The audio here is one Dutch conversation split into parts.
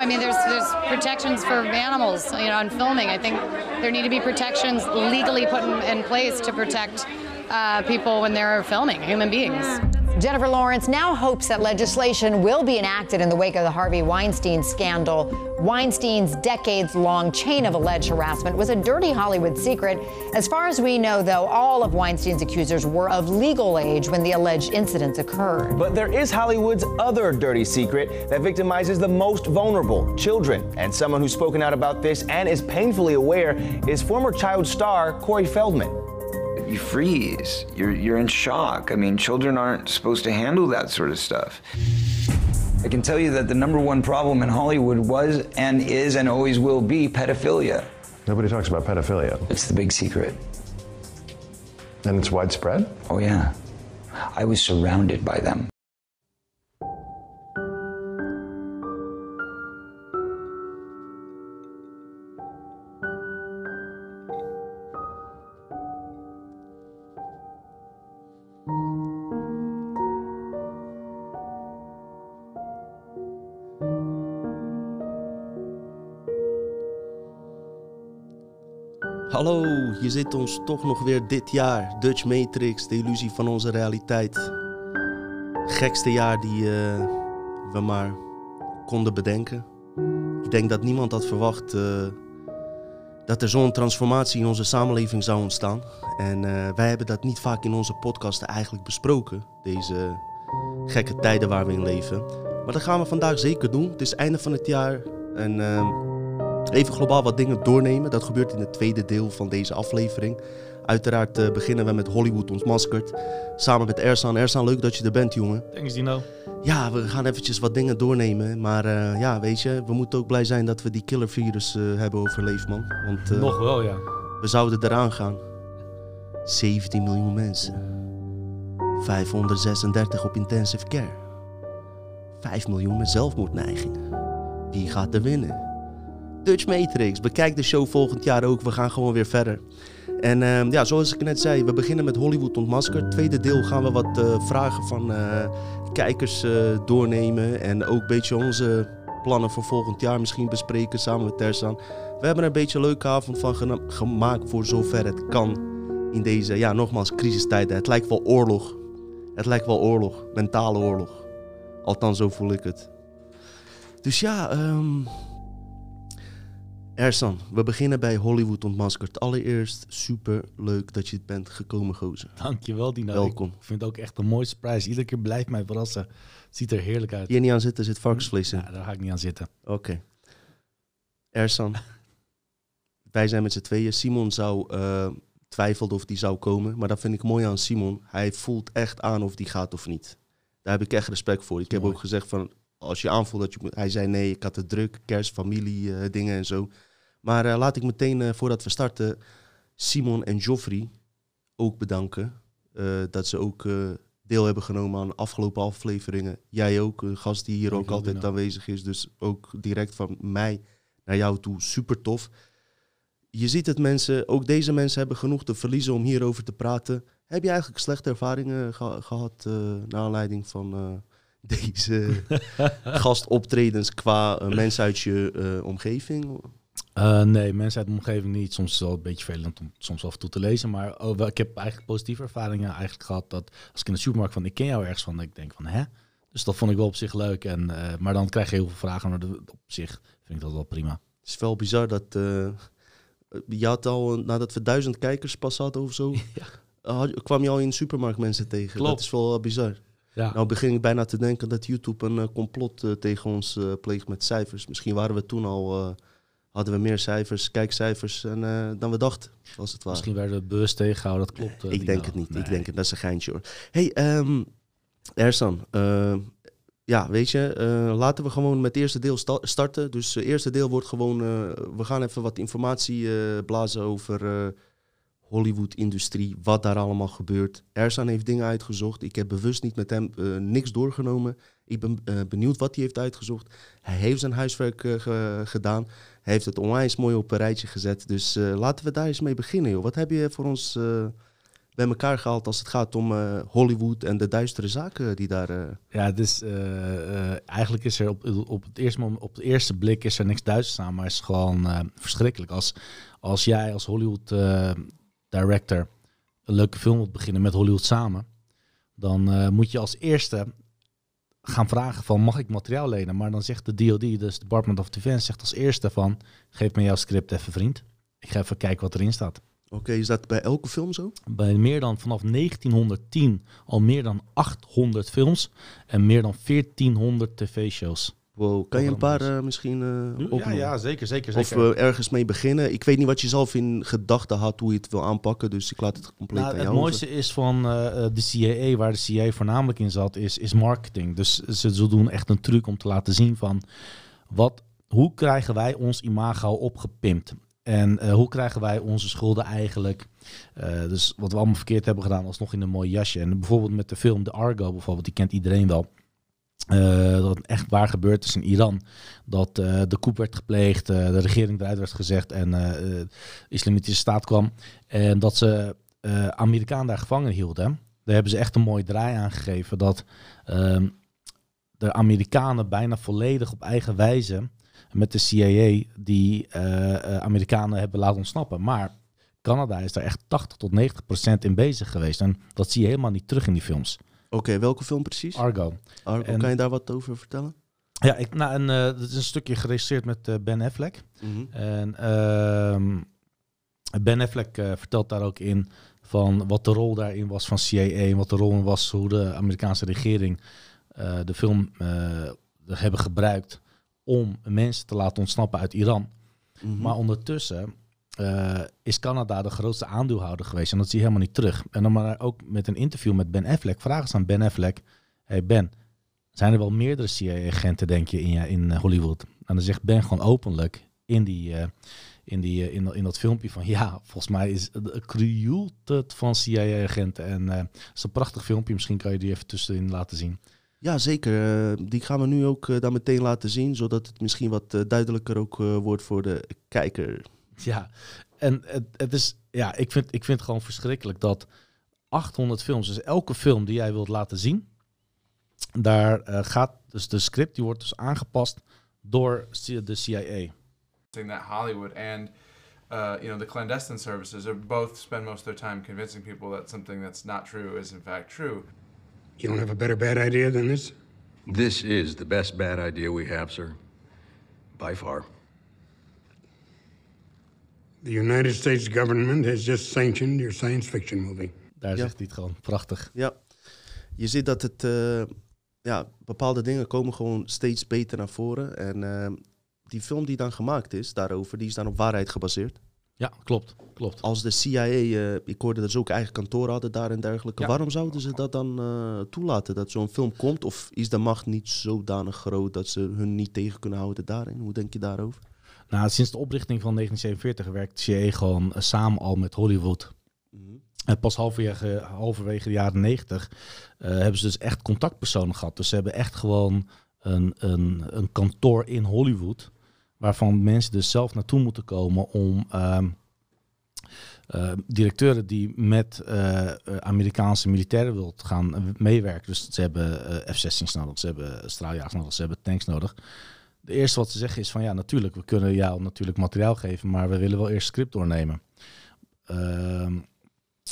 I mean, there's there's protections for animals, you know, in filming. I think there need to be protections legally put in, in place to protect uh, people when they're filming, human beings. Jennifer Lawrence now hopes that legislation will be enacted in the wake of the Harvey Weinstein scandal. Weinstein's decades long chain of alleged harassment was a dirty Hollywood secret. As far as we know, though, all of Weinstein's accusers were of legal age when the alleged incidents occurred. But there is Hollywood's other dirty secret that victimizes the most vulnerable children. And someone who's spoken out about this and is painfully aware is former child star Corey Feldman. You freeze. You're you're in shock. I mean, children aren't supposed to handle that sort of stuff. I can tell you that the number one problem in Hollywood was and is and always will be pedophilia. Nobody talks about pedophilia. It's the big secret. And it's widespread? Oh yeah. I was surrounded by them. Hallo, je zit ons toch nog weer dit jaar. Dutch Matrix, de illusie van onze realiteit. Gekste jaar die eh, we maar konden bedenken. Ik denk dat niemand had verwacht eh, dat er zo'n transformatie in onze samenleving zou ontstaan. En eh, wij hebben dat niet vaak in onze podcasten eigenlijk besproken. Deze gekke tijden waar we in leven. Maar dat gaan we vandaag zeker doen. Het is einde van het jaar. En ehm, even globaal wat dingen doornemen. Dat gebeurt in het tweede deel van deze aflevering. Uiteraard eh, beginnen we met Hollywood ontmaskerd. Samen met Ersan. Ersan, leuk dat je er bent, jongen. Thanks Dino. Ja, we gaan eventjes wat dingen doornemen. Maar eh, ja, weet je, we moeten ook blij zijn dat we die killervirus eh, hebben overleefd, man. Want Nog wel, ja. we zouden eraan gaan. 17 miljoen mensen. 536 op intensive care. 5 miljoen met zelfmoordneigingen. Wie gaat er winnen? Dutch Matrix. Bekijk de show volgend jaar ook. We gaan gewoon weer verder. En ehm, ja, zoals ik net zei, we beginnen met Hollywood ontmaskerd. Tweede deel gaan we wat eh, vragen van eh, kijkers eh, doornemen. En ook een beetje onze plannen voor volgend jaar misschien bespreken samen met Tersan. We hebben er een beetje een leuke avond van gemaakt voor zover het kan. In deze, ja, nogmaals, crisistijden. Het lijkt wel oorlog. Het lijkt wel oorlog. Mentale oorlog. Althans, zo voel ik het. Dus ja, ehm Ersan, we beginnen bij Hollywood ontmaskerd. Allereerst super leuk dat je bent gekomen, gozer. Dankjewel Dino. Welkom. Ik vind het ook echt een mooie surprise. Iedere keer blijft mij verrassen. Het ziet er heerlijk uit. Hier niet aan zitten, zit varkensvlees in. Ja, daar ga ik niet aan zitten. Oké. Ersan, wij zijn met z'n tweeën. Simon zou uh, twijfelde of die zou komen, maar dat vind ik mooi aan Simon. Hij voelt echt aan of die gaat of niet. Daar heb ik echt respect voor. Ik heb Mooi. ook gezegd van, als je aanvoelt dat je moet... Hij zei nee, ik had het druk, kerst, familie, eh, dingen en zo. Maar eh, laat ik meteen, eh, voordat we starten, Simon en Joffrey ook bedanken. eh, dat ze ook deel hebben genomen aan de afgelopen afleveringen. Jij ook, een gast die hier ook altijd Dino. aanwezig is. Dus ook direct van mij naar jou toe, super tof. Je ziet het mensen, ook deze mensen hebben genoeg te verliezen om hierover te praten. Heb je eigenlijk slechte ervaringen geha- gehad eh naar aanleiding van deze gastoptredens qua eh, mensen uit je omgeving? Eh, nee, mensen uit de omgeving niet. Soms is het wel een beetje vervelend om soms af en toe te lezen. Maar oh, wel, ik heb eigenlijk positieve ervaringen eigenlijk gehad. Dat als ik in de supermarkt van, ik ken jou ergens van, dat ik denk van, hè? Dus dat vond ik wel op zich leuk. En, eh, maar dan krijg je heel veel vragen. Maar op zich vind ik dat wel prima. Het is wel bizar dat. eh, je had al, nadat we duizend kijkers pas hadden of zo, had- kwam je al in de supermarkt mensen tegen. Klopt. Dat is wel bizar. Ja. Nou begin ik bijna te denken dat YouTube een complot tegen ons pleegt met cijfers. Misschien waren we toen al, hadden we meer cijfers, kijkcijfers en, eh, dan we dachten, als het ware. Misschien werden we bewust tegengehouden. Dat klopt. eh, ik denk het niet, Nee. ik denk het, dat is een geintje hoor. hey, ehm Ersan, eh, ja, weet je, laten we gewoon met het eerste deel sta- starten. Dus het eerste deel wordt gewoon, we gaan even wat informatie blazen over Hollywood-industrie, wat daar allemaal gebeurt. Ersan heeft dingen uitgezocht. Ik heb bewust niet met hem niks doorgenomen. Ik ben eh, benieuwd wat hij heeft uitgezocht. Hij heeft zijn huiswerk eh, ge- gedaan. Hij heeft het onwijs mooi op een rijtje gezet. Dus eh, laten we daar eens mee beginnen, joh. Wat heb je voor ons bij elkaar gehaald als het gaat om Hollywood en de duistere zaken die daar... Ja, eh, eigenlijk is er op, op, het eerste, mom- op de eerste blik is er niks Duits aan, maar is gewoon verschrikkelijk. Als, als jij als Hollywood director een leuke film wilt beginnen met Hollywood samen, dan moet je als eerste gaan vragen van mag ik materiaal lenen? Maar dan zegt de DOD, dus Department of Defense, zegt als eerste van geef me jouw script even vriend. Ik ga even kijken wat erin staat. Oké, is dat bij elke film zo? Bij meer dan vanaf 1910 al meer dan 800 films en meer dan 1400 tv-shows. Wow, kan je een paar eh, misschien eh Ja, opnoemen? ja, zeker, zeker, Of zeker. eh, ergens mee beginnen. Ik weet niet wat je zelf in gedachten had, hoe je het wil aanpakken. Dus ik laat het compleet Nou, aan het jou mooiste is van de CIA, waar de CIA voornamelijk in zat, is, is marketing. Dus ze, ze doen echt een truc om te laten zien van wat, hoe krijgen wij ons imago opgepimpt? En hoe krijgen wij onze schulden eigenlijk? dus wat we allemaal verkeerd hebben gedaan, alsnog in een mooi jasje. En bijvoorbeeld met de film The Argo, bijvoorbeeld, die kent iedereen wel. Eh, dat echt waar gebeurd is in Iran. Dat eh, de coup werd gepleegd, eh, de regering eruit werd gezegd en de islamitische staat kwam. En dat ze Amerikanen daar gevangen hielden. Daar hebben ze echt een mooie draai aan gegeven. Dat ehm, de Amerikanen bijna volledig op eigen wijze met de CIA die Amerikanen hebben laten ontsnappen. Maar Canada is daar echt 80 tot 90 procent in bezig geweest. En dat zie je helemaal niet terug in die films. Oké, welke film precies? Argo. Argo, En- kan je daar wat over vertellen? Ja, ik, nou, en, eh, dat is een stukje geregisseerd met eh, Ben Affleck. Mhm. En ehm, Ben Affleck eh, vertelt daar ook in van wat de rol daarin was van CIA en wat de rol was hoe de Amerikaanse regering de film hebben gebruikt om mensen te laten ontsnappen uit Iran. Mhm. Maar ondertussen eh, is Canada de grootste aandeelhouder geweest en dat zie je helemaal niet terug. En dan maar ook met een interview met Ben Affleck vragen ze aan Ben Affleck: Hey Ben, zijn er wel meerdere CIA-agenten, denk je, in, in eh, Hollywood? En dan zegt Ben gewoon openlijk in, die, eh, in, die, in, in dat filmpje van... ja, volgens mij is het krioelt het van CIA-agenten. En het is een prachtig filmpje, misschien kan je die even tussenin laten zien. Ja, zeker. Die gaan we nu ook dan meteen laten zien, zodat het misschien wat duidelijker ook wordt voor de kijker. Ja, en het, het is, ja, ik vind, ik vind het gewoon verschrikkelijk dat 800 films, dus elke film die jij wilt laten zien, daar eh, gaat, dus de script die wordt dus aangepast door de CIA. that Hollywood and uh, you know the clandestine services are both spend most of their time convincing people that something that's not true is in fact true. You don't have a better bad idea than this? This is the best bad idea we have, sir. By far. The United States government has just sanctioned your science fiction movie. Daar Ja. zegt hij het gewoon prachtig. Ja, je ziet dat het, eh, ja, bepaalde dingen komen gewoon steeds beter naar voren. En eh, die film die dan gemaakt is daarover, die is dan op waarheid gebaseerd. Ja, klopt, klopt. Als de CIA, eh, ik hoorde dat ze ook eigen kantoor hadden daar en dergelijke. Ja. Waarom zouden ze dat dan eh, toelaten, dat zo'n film komt? Of is de macht niet zodanig groot dat ze hun niet tegen kunnen houden daarin? Hoe denk je daarover? Nou, sinds de oprichting van 1947 werkt CIA gewoon eh, samen al met Hollywood. En pas halverwege, halverwege de jaren 90 eh, hebben ze dus echt contactpersonen gehad. Dus ze hebben echt gewoon een, een, een kantoor in Hollywood. Waarvan mensen dus zelf naartoe moeten komen om ehm, eh, directeuren die met Amerikaanse militairen willen gaan meewerken. Dus ze hebben eh, F-16's nodig, ze hebben straaljagers nodig, ze hebben tanks nodig. De eerste wat ze zeggen is van ja, natuurlijk, we kunnen jou natuurlijk materiaal geven, maar we willen wel eerst script doornemen. Ehm,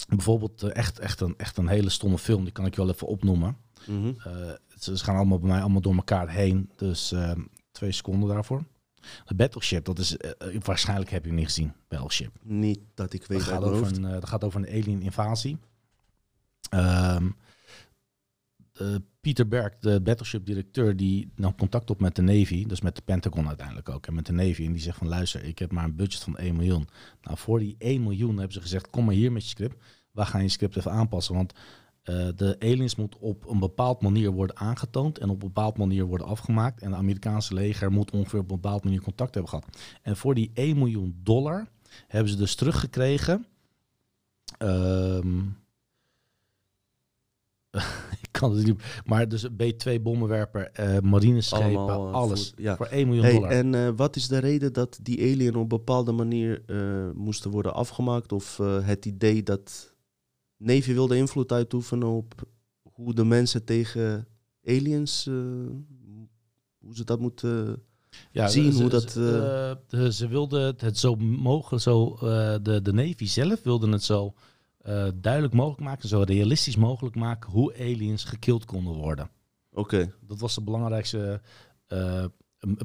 bijvoorbeeld eh, echt, echt, een, echt een hele stomme film, die kan ik je wel even opnoemen. Mhm. Eh, ze, ze gaan allemaal bij mij allemaal door elkaar heen, dus ehm, twee seconden daarvoor. De Battleship, dat is eh, waarschijnlijk heb je niet gezien, Battleship. Niet dat ik weet Dat gaat, over een, dat gaat over een alien invasie. Ehm, eh, Peter Berg, de Battleship directeur, die nam contact op met de Navy, dus met de Pentagon uiteindelijk ook, en met de Navy. En die zegt van luister, ik heb maar een budget van 1 miljoen. Nou, voor die 1 miljoen hebben ze gezegd, kom maar hier met je script. We gaan je script even aanpassen, want eh, de aliens moet op een bepaald manier worden aangetoond en op een bepaald manier worden afgemaakt. En het Amerikaanse leger moet ongeveer op een bepaald manier contact hebben gehad. En voor die 1 miljoen dollar hebben ze dus teruggekregen. Ehm, kan het niet. Maar dus een B-2 bommenwerper, eh marineschepen, Allemaal, eh, alles. voor- ja. Voor 1 miljoen Hey, dollar. en eh, wat is de reden dat die alien op een bepaalde manier eh, moesten worden afgemaakt? Of eh, het idee dat Navy wilde invloed uitoefenen op hoe de mensen tegen aliens, eh, hoe ze dat moeten zien, ze, hoe dat... Ze, ze wilden het, zo mogelijk, zo, eh, de, de Navy zelf wilde het zo eh, duidelijk mogelijk maken, zo realistisch mogelijk maken hoe aliens gekild konden worden. Oké. Dat was de belangrijkste eh,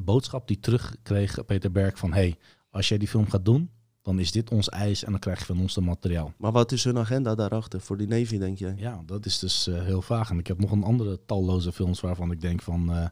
boodschap die terugkreeg Peter Berg van hey, als jij die film gaat doen, dan is dit ons eis en dan krijg je van ons de materiaal. Maar wat is hun agenda daarachter voor die Navy, denk jij? Ja, dat is dus eh, heel vaag. En ik heb nog een andere talloze films waarvan ik denk van...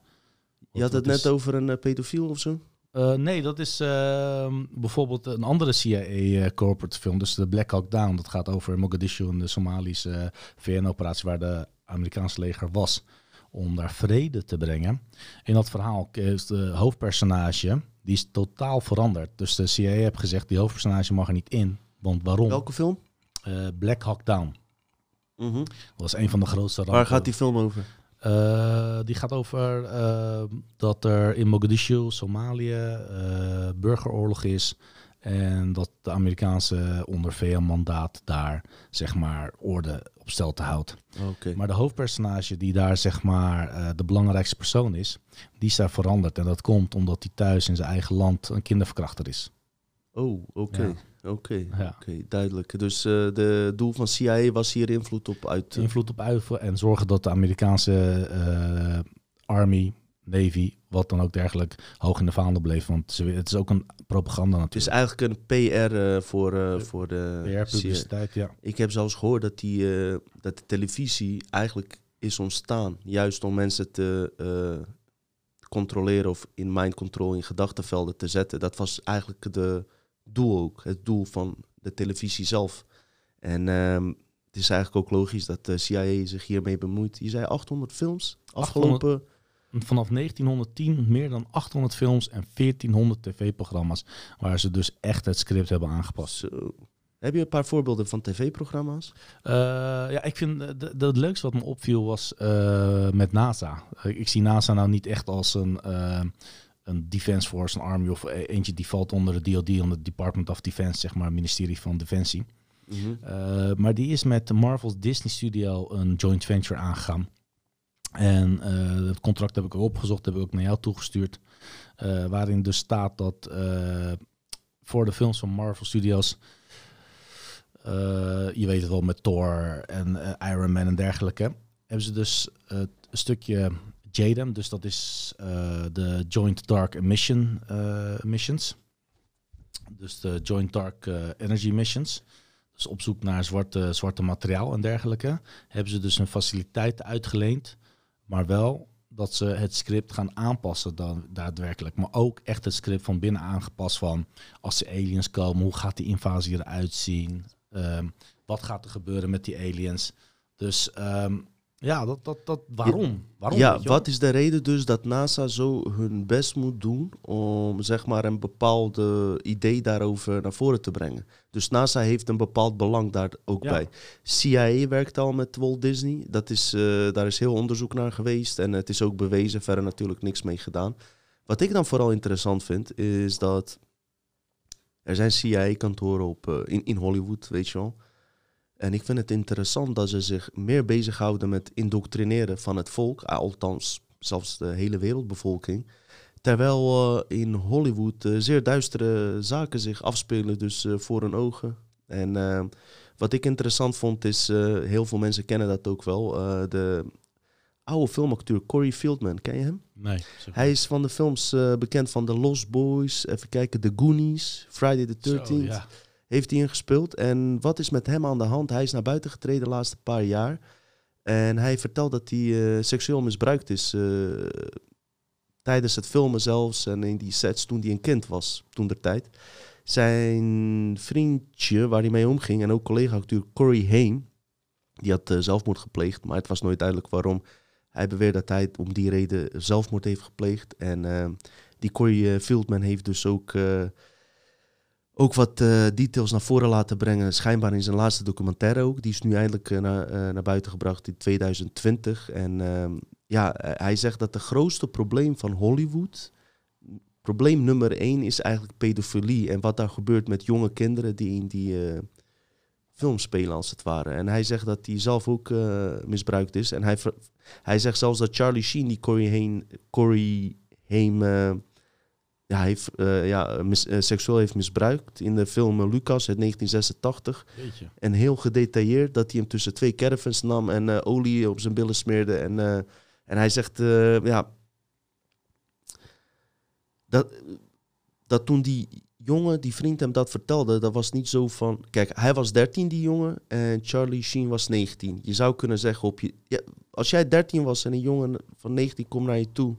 Je had het net is- over een pedofiel of zo? Eh, nee, dat is ehm, bijvoorbeeld een andere CIA-corporate film. Dus de Black Hawk Down. Dat gaat over Mogadishu en de Somalische VN-operatie waar de Amerikaanse leger was. Om daar vrede te brengen. In dat verhaal is de hoofdpersonage, die is totaal veranderd. Dus de CIA heeft gezegd, die hoofdpersonage mag er niet in. Want waarom? Welke film? Eh, Black Hawk Down. Mhm. Dat was een van de grootste Waar rampen. gaat die film over? Eh, die gaat over eh, dat er in Mogadishu, Somalië, eh, burgeroorlog is. En dat de Amerikaanse onder VN-mandaat daar zeg maar orde op stelte houdt. Oké. Maar de hoofdpersonage die daar zeg maar eh, de belangrijkste persoon is, die is daar veranderd. En dat komt omdat hij thuis in zijn eigen land een kinderverkrachter is. Oh, oké. Ja. Oké, Ja. oké, duidelijk. Dus eh de doel van CIA was hier invloed op uit... invloed op uiven en zorgen dat de Amerikaanse eh, Army, Navy, wat dan ook dergelijk, hoog in de vaandel bleef. Want ze, het is ook een propaganda Het is natuurlijk. eigenlijk een PR eh, voor, eh, voor de PR-publiciteit, ja. Ik heb zelfs gehoord dat, die, eh, dat de televisie eigenlijk is ontstaan. Juist om mensen te eh, controleren of in mind control in gedachtenvelden te zetten. Dat was eigenlijk de doel ook. Het doel van de televisie zelf. En ehm, het is eigenlijk ook logisch dat de CIA zich hiermee bemoeit. Je zei 800 films afgelopen... Vanaf 1910 meer dan 800 films en 1400 tv-programma's, waar ze dus echt het script hebben aangepast. Zo. Heb je een paar voorbeelden van tv-programma's? Eh, ja, ik vind de, het leukste wat me opviel was eh, met NASA. Eh, ik zie NASA nou niet echt als een, eh, een Defense Force, een Army of eh, eentje die valt onder de DoD, onder het Department of Defense, zeg maar, ministerie van Defensie. Mhm. Eh, maar die is met de Marvel's Disney Studio een joint venture aangegaan. En eh, het contract heb ik ook opgezocht, heb ik ook naar jou toegestuurd. eh, waarin dus staat dat voor de films van Marvel Studios. je weet het wel met Thor en eh, Iron Man en dergelijke. Hebben ze dus een stukje JADEM, dus dat is eh, de Joint Dark Emission eh, Missions. Dus de Joint Dark eh, Energy Missions. Dus op zoek naar zwarte, zwarte materiaal en dergelijke. Hebben ze dus een faciliteit uitgeleend. Maar wel dat ze het script gaan aanpassen dan daadwerkelijk. Maar ook echt het script van binnen aangepast van... als de aliens komen, hoe gaat die invasie eruit zien? Ehm, wat gaat er gebeuren met die aliens? Dus ehm, ja, dat, dat, dat, waarom? waarom ja, wat is de reden dus dat NASA zo hun best moet doen om zeg maar een bepaalde idee daarover naar voren te brengen? Dus NASA heeft een bepaald belang daar ook Ja. bij. CIA werkt al met Walt Disney. Dat is, eh, daar is heel onderzoek naar geweest en het is ook bewezen, verder natuurlijk niks mee gedaan. Wat ik dan vooral interessant vind, is dat er zijn CIA-kantoren op eh, in, in Hollywood, weet je wel. En ik vind het interessant dat ze zich meer bezighouden met indoctrineren van het volk, ah, althans zelfs de hele wereldbevolking. Terwijl eh, in Hollywood eh, zeer duistere zaken zich afspelen, dus eh, voor hun ogen. En eh, wat ik interessant vond is, eh, heel veel mensen kennen dat ook wel, eh, de oude filmacteur Corey Fieldman, ken je hem? Nee. Hij is van de films eh, bekend van The Lost Boys, even kijken, The Goonies, Friday the 13th. Zo, ja. Heeft hij ingespeeld. En wat is met hem aan de hand? Hij is naar buiten getreden de laatste paar jaar. En hij vertelt dat hij eh, seksueel misbruikt is. eh, tijdens het filmen zelfs. En in die sets toen hij een kind was, toen der tijd. Zijn vriendje waar hij mee omging. En ook collega-acteur Corey Haim. Die had eh, zelfmoord gepleegd. Maar het was nooit duidelijk waarom. Hij beweert dat hij om die reden zelfmoord heeft gepleegd. En die Corey Fieldman heeft dus ook, ook wat eh, details naar voren laten brengen. Schijnbaar in zijn laatste documentaire ook. Die is nu eindelijk eh, naar, eh, naar buiten gebracht in 2020. En ehm, ja, hij zegt dat het grootste probleem van Hollywood... Probleem nummer één is eigenlijk pedofilie. En wat daar gebeurt met jonge kinderen die in die... film spelen als het ware. En hij zegt dat hij zelf ook misbruikt is. En hij, hij zegt zelfs dat Charlie Sheen die Corey Haim ja, heeft, eh, ja, mis- eh, seksueel heeft misbruikt in de film Lucas uit 1986. Jeetje. En heel gedetailleerd dat hij hem tussen twee caravans nam en eh, olie op zijn billen smeerde. En, en hij zegt, ja, dat, dat toen die jongen, die vriend hem dat vertelde, dat was niet zo van... Kijk, hij was 13, die jongen, en Charlie Sheen was 19. Je zou kunnen zeggen, op je, ja, als jij 13 was en een jongen van 19 komt naar je toe...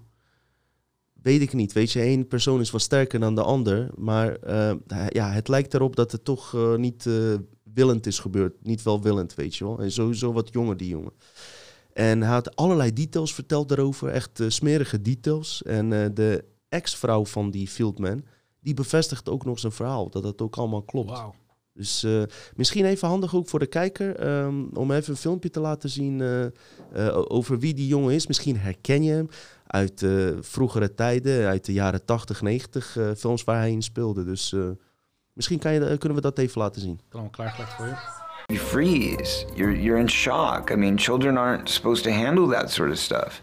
Weet ik niet. Weet je, één persoon is wat sterker dan de ander. Maar eh, ja, het lijkt erop dat het toch eh, niet eh, willend is gebeurd. Niet welwillend, weet je wel. En sowieso wat jonger, die jongen. En hij had allerlei details verteld daarover. Echt smerige details. En de ex-vrouw van die Fieldman, die bevestigt ook nog zijn verhaal. Dat het ook allemaal klopt. Dus eh, misschien even handig ook voor de kijker. ehm, om even een filmpje te laten zien over wie die jongen is. Misschien herken je hem uit eh, vroegere tijden. Uit de jaren 80, 90 eh, films waar hij in speelde. Dus eh, misschien kan je, kunnen we dat even laten zien. Ik kan hem klaargelegd voor je. You freeze. You're you're in shock. I mean, children aren't supposed to handle that sort of stuff.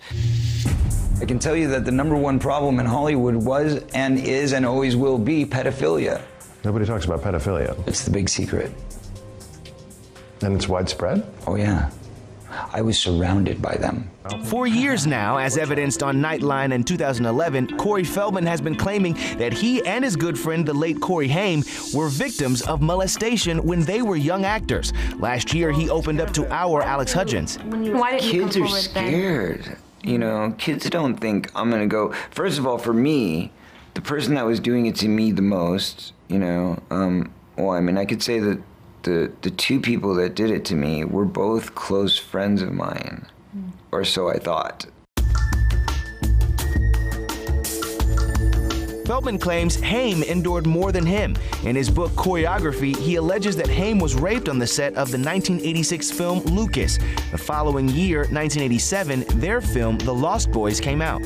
I can tell you that the number one problem in Hollywood was and is and always will be pedophilia. Nobody talks about pedophilia. It's the big secret. And it's widespread? Oh, yeah. I was surrounded by them. For years now, as evidenced on Nightline in 2011, Corey Feldman has been claiming that he and his good friend, the late Corey Haim, were victims of molestation when they were young actors. Last year, he opened up to our Alex Hudgens. Why didn't you Kids come are forward then? scared. You know, kids don't think I'm gonna go. First of all, for me, the person that was doing it to me the most, you know, um, well, I mean, I could say that the the two people that did it to me were both close friends of mine, mm. or so I thought. Feldman claims Haim endured more than him. In his book Choreography, he alleges that Haim was raped on the set of the 1986 film Lucas. The following year, 1987, their film The Lost Boys came out.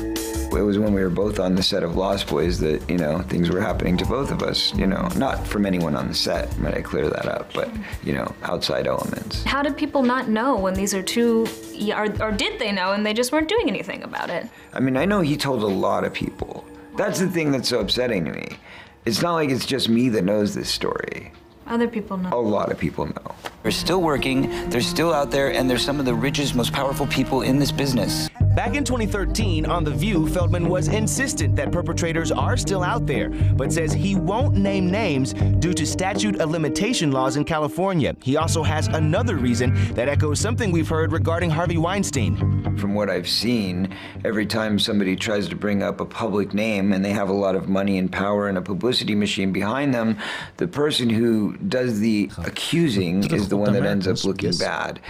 It was when we were both on the set of Lost Boys that, you know, things were happening to both of us, you know, not from anyone on the set, might I clear that up, but, you know, outside elements. How did people not know when these are two, yeah, or, or did they know and they just weren't doing anything about it? I mean, I know he told a lot of people. That's the thing that's so upsetting to me. It's not like it's just me that knows this story. Other people know. A lot of people know. They're still working, they're still out there, and they're some of the richest, most powerful people in this business. Back in 2013, on The View, Feldman was insistent that perpetrators are still out there, but says he won't name names due to statute of limitation laws in California. He also has another reason that echoes something we've heard regarding Harvey Weinstein. From what I've seen, every time somebody tries to bring up a public name and they have a lot of money and power and a publicity machine behind them, the person who does the accusing is the one that ends up looking bad.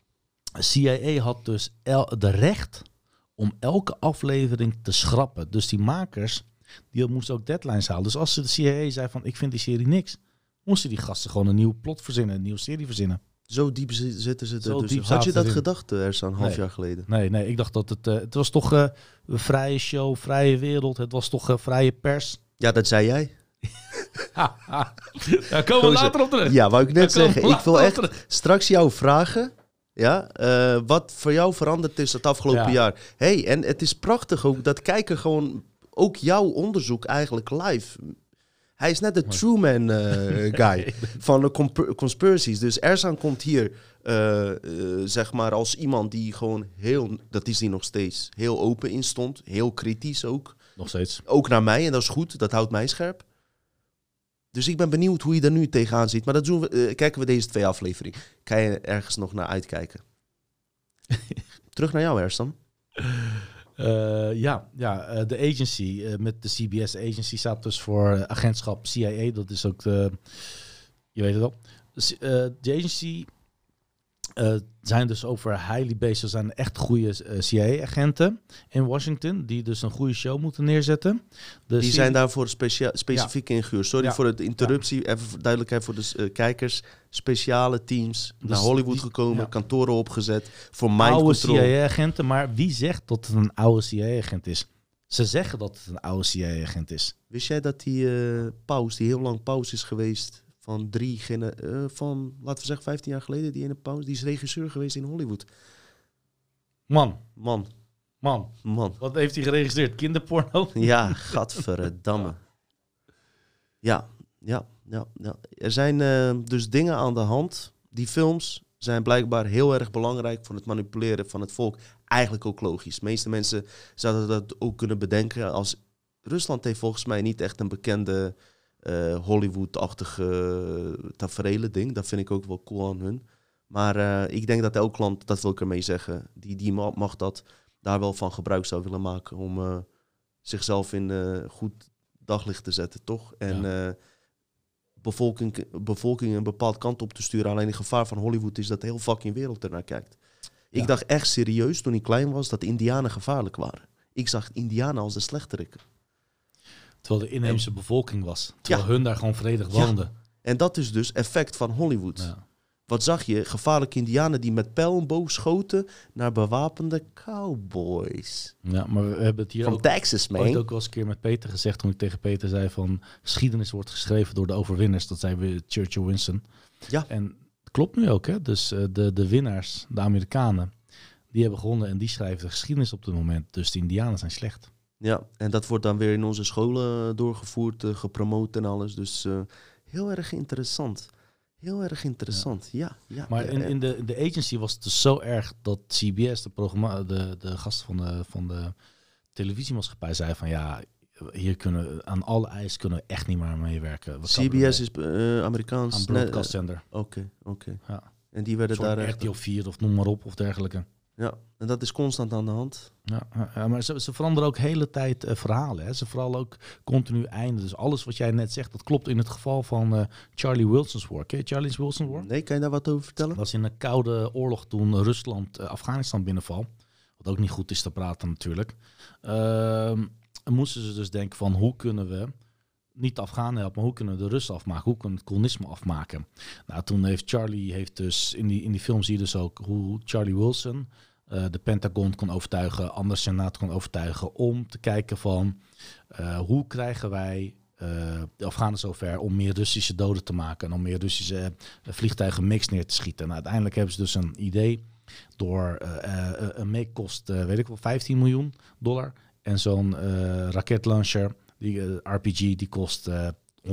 CIA had dus el- de recht om elke aflevering te schrappen. Dus die makers, die moesten ook deadlines halen. Dus als de CIA zei van, ik vind die serie niks, moesten die gasten gewoon een nieuw plot verzinnen, een nieuwe serie verzinnen. Zo diep zi- zitten ze er dus. Had je dat ze gedacht, eh, Ersan, een half Nee. jaar geleden? Nee, nee, ik dacht dat het, eh, het was toch eh, een vrije show, vrije wereld, het was toch vrije pers. Ja, dat zei jij. Daar komen we later op terug. Ja, wou ik net zeggen. Ik wil echt straks jou vragen. Ja, eh, wat voor jou veranderd is het afgelopen Ja. jaar. hey, en het is prachtig ook dat kijken gewoon ook jouw onderzoek eigenlijk live. Hij is net de Truman eh, guy van de conspiracies. Dus Erzan komt hier, eh, zeg maar, als iemand die gewoon heel, dat is hij nog steeds, heel open in stond. Heel kritisch ook. Nog steeds. Ook naar mij en dat is goed, dat houdt mij scherp. Dus ik ben benieuwd hoe je er nu tegenaan ziet. Maar dat doen we, eh, kijken we deze twee afleveringen. Kan je ergens nog naar uitkijken? Terug naar jou, Erstam. Eh, ja, ja eh, de agency met de CBS agency staat dus voor agentschap CIA. Dat is ook de, je weet het wel. Eh, de agency eh, zijn dus over highly based, ze zijn echt goede eh, CIA-agenten in Washington, die dus een goede show moeten neerzetten. De Die zijn daarvoor specia- specifiek ingehuurd. Sorry Ja. voor de interruptie. Even voor duidelijkheid voor de eh, kijkers. Speciale teams naar Hollywood die- gekomen, ja. kantoren opgezet voor mind oude control. CIA-agenten, maar wie zegt dat het een oude CIA-agent is? Ze zeggen dat het een oude CIA-agent is. Wist jij dat die paus, die heel lang paus is geweest van drie, eh, van laten we zeggen 15 jaar geleden, die ene Pounds, die is regisseur geweest in Hollywood. Man. Man. Man. Man. Wat heeft hij geregistreerd? Kinderporno? Ja, gadverdamme. Ja, ja, ja, ja. Er zijn eh, dus dingen aan de hand. Die films zijn blijkbaar heel erg belangrijk voor het manipuleren van het volk. Eigenlijk ook logisch. De meeste mensen zouden dat ook kunnen bedenken. Als Rusland heeft volgens mij niet echt een bekende eh, Hollywood-achtige tafereelen ding. Dat vind ik ook wel cool aan hun. Maar eh, ik denk dat elk land, dat wil ik ermee zeggen, die, die ma- mag dat daar wel van gebruik zou willen maken om eh, zichzelf in eh, goed daglicht te zetten, toch? En eh, bevolking, bevolking een bepaald kant op te sturen. Alleen het gevaar van Hollywood is dat de hele fucking wereld ernaar kijkt. Ik dacht echt serieus toen ik klein was dat Indianen gevaarlijk waren. Ik zag Indianen als de slechterikken. Terwijl de inheemse bevolking was. Terwijl Ja. hun daar gewoon vredig Ja. woonden. En dat is dus effect van Hollywood. Wat zag je? Gevaarlijke indianen die met pijl en boog schoten naar bewapende cowboys. Ja, maar we hebben het hier From ook, Texas, man. ook wel eens een keer met Peter gezegd. Toen ik tegen Peter zei van... geschiedenis wordt geschreven door de overwinners. Dat zei we Churchill Winston. Ja. En het klopt nu ook, hè. Dus eh, de, de winnaars, de Amerikanen... die hebben gewonnen en die schrijven de geschiedenis op dit moment. Dus de Indianen zijn slecht. Ja, en dat wordt dan weer in onze scholen doorgevoerd, eh, gepromoot en alles. Dus eh, heel erg interessant. Heel erg interessant, ja. ja, Maar in, in, de, in de agency was het dus zo erg dat CBS, de, programma, de, de gasten van de, van de televisiemaatschappij, zei van ja, hier kunnen we- aan alle eisen kunnen we echt niet meer meewerken. CBS is eh, Amerikaans. Aan broadcast zender. Oké, oké. Ja. En die werden daar echt... RTL 4 of noem maar op of dergelijke. Ja, en dat is constant aan de hand. Ja, maar ze, ze veranderen ook de hele tijd eh, verhalen. Hè. Ze vooral ook continu einde. Dus alles wat jij net zegt, dat klopt in het geval van eh, Charlie Wilson's War. Ken je Charlie Wilson's War? Nee, kan je daar wat over vertellen? Dat was in een koude oorlog toen Rusland eh, Afghanistan binnenval. Wat ook niet goed is te praten natuurlijk. Ehm, moesten ze dus denken van hoe kunnen we niet de Afghanen helpen, maar hoe kunnen de Russen afmaken? Hoe kunnen het kolonisme afmaken? Nou, toen heeft Charlie heeft dus in die, in die film zie je dus ook hoe Charlie Wilson eh, de Pentagon kon overtuigen, andere senaat kon overtuigen om te kijken van eh, hoe krijgen wij eh, de Afghanen zover om meer Russische doden te maken en om meer Russische vliegtuigen mix neer te schieten. Nou, uiteindelijk hebben ze dus een idee door een make kost, weet ik wel, 15 miljoen dollar. En zo'n raketlauncher, die eh, RPG, die kost eh 100.000.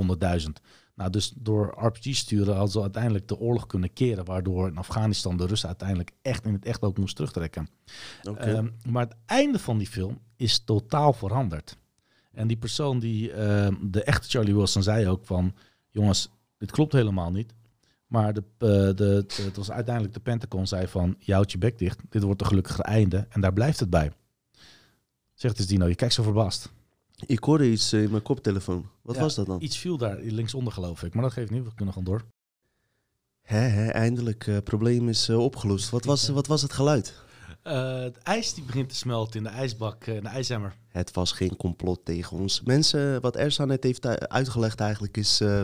Nou, dus door RPG sturen hadden ze uiteindelijk de oorlog kunnen keren, waardoor in Afghanistan de Russen uiteindelijk echt in het echt ook moest terugtrekken. Ehm, maar het einde van die film is totaal veranderd. En die persoon die, ehm, de echte Charlie Wilson, zei ook van, jongens, dit klopt helemaal niet. Maar de, eh, de, de- het was uiteindelijk de Pentagon zei van, je houdt je bek dicht, dit wordt een gelukkige einde en daar blijft het bij. Zegt dus Dino, je kijkt zo verbaasd. Ik hoorde iets eh, in mijn koptelefoon. Wat Ja, was dat dan? Iets viel daar linksonder geloof ik, maar dat geeft niet, we kunnen gewoon door. Hè, hè, eindelijk, het probleem is eh, opgelost. Wat was, wat was het geluid? Eh, het ijs die begint te smelten in de ijsbak, eh, in de ijzemmer. Het was geen complot tegen ons. Mensen, wat Ersa net heeft uitgelegd eigenlijk, is eh,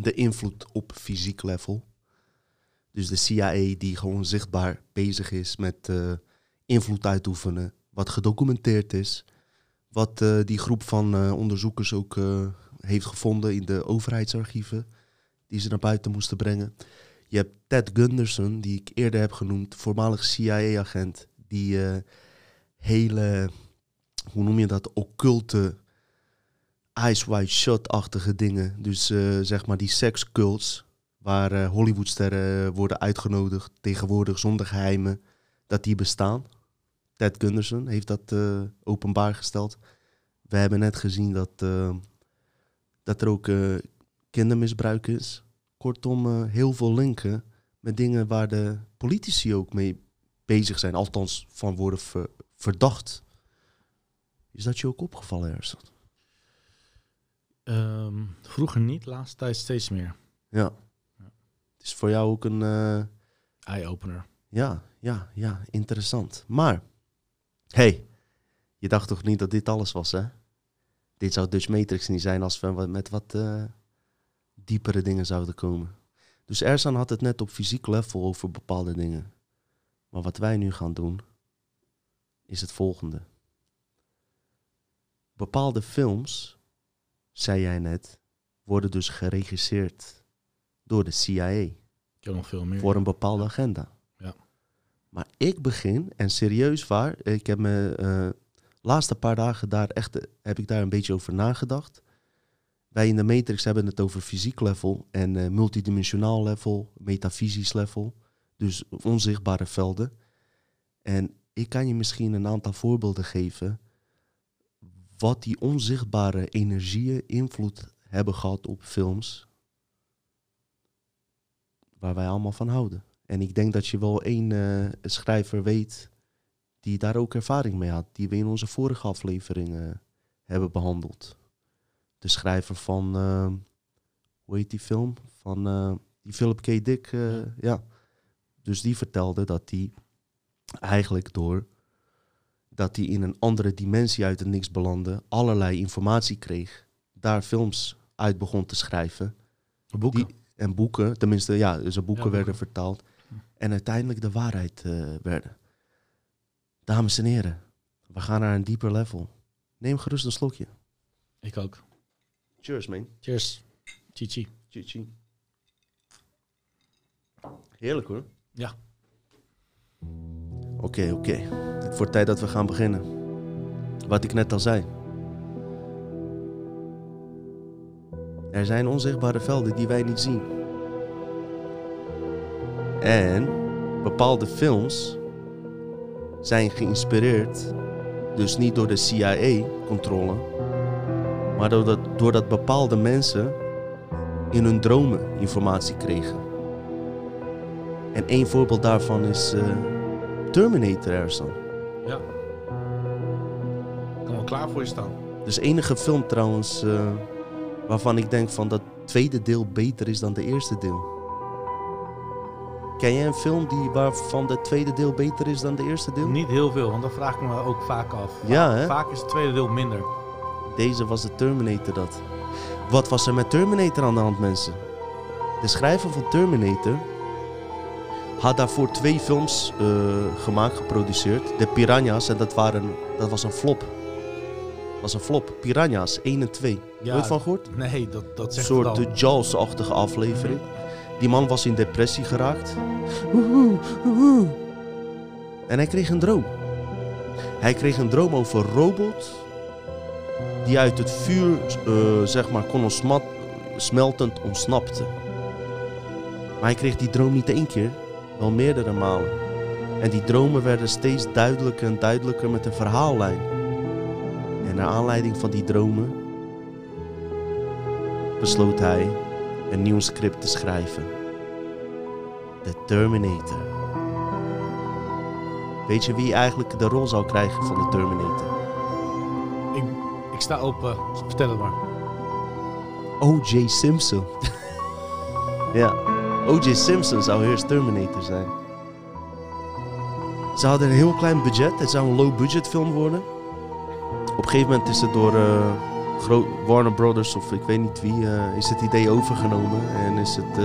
de invloed op fysiek level. Dus de CIA die gewoon zichtbaar bezig is met eh, invloed uitoefenen. Wat gedocumenteerd is. Wat eh, die groep van eh, onderzoekers ook eh, heeft gevonden in de overheidsarchieven. Die ze naar buiten moesten brengen. Je hebt Ted Gunderson, die ik eerder heb genoemd, voormalig CIA-agent. Die hele hoe noem je dat, occulte, eyes wide shut-achtige dingen. Dus zeg maar die sekscults, waar Hollywoodsterren worden uitgenodigd, tegenwoordig zonder geheimen, dat die bestaan. Ted Gunderson heeft dat eh, openbaar gesteld. We hebben net gezien dat, eh, dat er ook eh, kindermisbruik is. Kortom, heel veel linken met dingen waar de politici ook mee bezig zijn, althans van worden ver- verdacht. Is dat je ook opgevallen, Ersan? Ehm, vroeger niet, laatste tijd steeds meer. Ja. Het is voor jou ook een... eh, Eye-opener. Ja, ja, ja, interessant. Maar, hey, je dacht toch niet dat dit alles was, hè? Dit zou Dutch Matrix niet zijn als we met wat eh, diepere dingen zouden komen. Dus Ersan had het net op fysiek level over bepaalde dingen. Maar wat wij nu gaan doen, is het volgende. Bepaalde films, zei jij net, worden dus geregisseerd door de CIA. Ik heb nog veel meer. Voor een bepaalde agenda. Maar ik begin, en serieus waar, ik heb me eh laatste paar dagen daar echt, heb ik daar een beetje over nagedacht. Wij in de Matrix hebben het over fysiek level en eh, multidimensionaal level, metafysisch level. Dus onzichtbare velden. En ik kan je misschien een aantal voorbeelden geven wat die onzichtbare energieën invloed hebben gehad op films waar wij allemaal van houden. En ik denk dat je wel één eh, schrijver weet die daar ook ervaring mee had, die we in onze vorige aflevering eh, hebben behandeld. De schrijver van, eh, hoe heet die film? Van die Philip K. Dick, eh, ja. Dus die vertelde dat hij eigenlijk door dat hij in een andere dimensie uit het niks belandde, allerlei informatie kreeg, daar films uit begon te schrijven. Boeken. Die- en boeken, tenminste, ja, zijn boeken boeken. werden vertaald. En uiteindelijk de waarheid eh, werden. Dames en heren, we gaan naar een dieper level. Neem gerust een slokje. Ik ook. Cheers, man. Cheers. Chichi. Chichi. Heerlijk hoor. Ja. Oké, oké. Het wordt tijd dat we gaan beginnen. Wat ik net al zei. Er zijn onzichtbare velden die wij niet zien. En bepaalde films zijn geïnspireerd, dus niet door de CIA-controle, maar doordat, doordat bepaalde mensen in hun dromen informatie kregen. En één voorbeeld daarvan is eh, Terminator, Ersan. Ja. Ik kan wel klaar voor je staan. Dus enige film trouwens eh, waarvan ik denk van dat tweede deel beter is dan de eerste deel. Ken jij een film die, waarvan de tweede deel beter is dan de eerste deel? Niet heel veel, want dat vraag ik me ook vaak af. Ja, Vaak- hè? Vaak is het tweede deel minder. Deze was de Terminator dat. Wat was er met Terminator aan de hand, mensen? De schrijver van Terminator had daarvoor twee films eh, gemaakt, geproduceerd. De Piranha's, en dat, waren, dat was een flop. Dat was een flop. Piranha's 1 en 2. Ja, Nooit van gehoord? Nee, dat, dat Een zegt soort het de al. Jaws-achtige aflevering. Die man was in depressie geraakt. En hij kreeg een droom. Hij kreeg een droom over een robot die uit het vuur, eh, zeg maar, kon ontsmat, smeltend ontsnapte. Maar hij kreeg die droom niet één keer, wel meerdere malen. En die dromen werden steeds duidelijker en duidelijker met een verhaallijn. En naar aanleiding van die dromen besloot hij een nieuw script te schrijven. The Terminator. Weet je wie eigenlijk de rol zou krijgen van de Terminator? Ik, ik sta open. Vertel het maar. O.J. Simpson. ja, O.J. Simpson zou eerst Terminator zijn. Ze hadden een heel klein budget. Het zou een low-budget film worden. Op een gegeven moment is het door eh, Warner Brothers of ik weet niet wie, eh, is het idee overgenomen. En is het eh,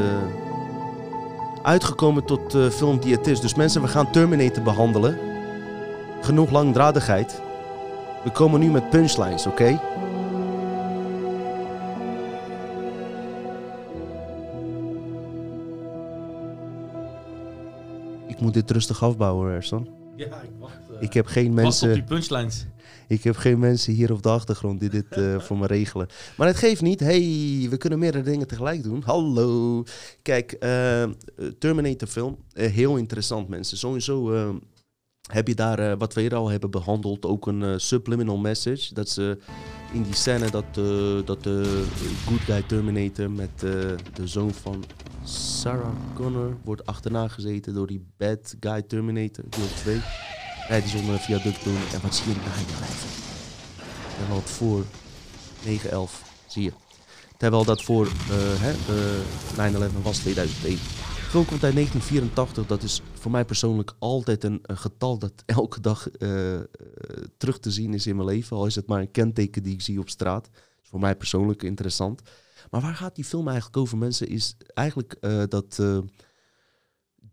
uitgekomen tot de film die het is. Dus mensen, we gaan Terminator behandelen. Genoeg langdradigheid. We komen nu met punchlines, oké? Ik moet dit rustig afbouwen, Ersan. Ja, ik wacht. Ik heb geen wacht mensen. op die punchlines. Ik heb geen mensen hier op de achtergrond die dit eh, voor me regelen. Maar het geeft niet. Hey, we kunnen meerdere dingen tegelijk doen. Hallo. Kijk, eh, Terminator film. eh, heel interessant, mensen. Sowieso heb je daar, wat we hier al hebben behandeld, ook een subliminal message. Dat ze in die scène dat, dat de good guy Terminator met de zoon van Sarah Connor wordt achterna gezeten door die bad guy Terminator, deel 2. Rijden ze onder een viaduct doen en wat zie je? 9-11. En wat voor 9-11 zie je. Terwijl dat voor eh, hè, eh, 9-11 was 2001. De film komt uit 1984. Dat is voor mij persoonlijk altijd een, getal dat elke dag eh, eh, terug te zien is in mijn leven. Al is het maar een kenteken die ik zie op straat. Is voor mij persoonlijk interessant. Maar waar gaat die film eigenlijk over, mensen? Is eigenlijk eh, dat eh,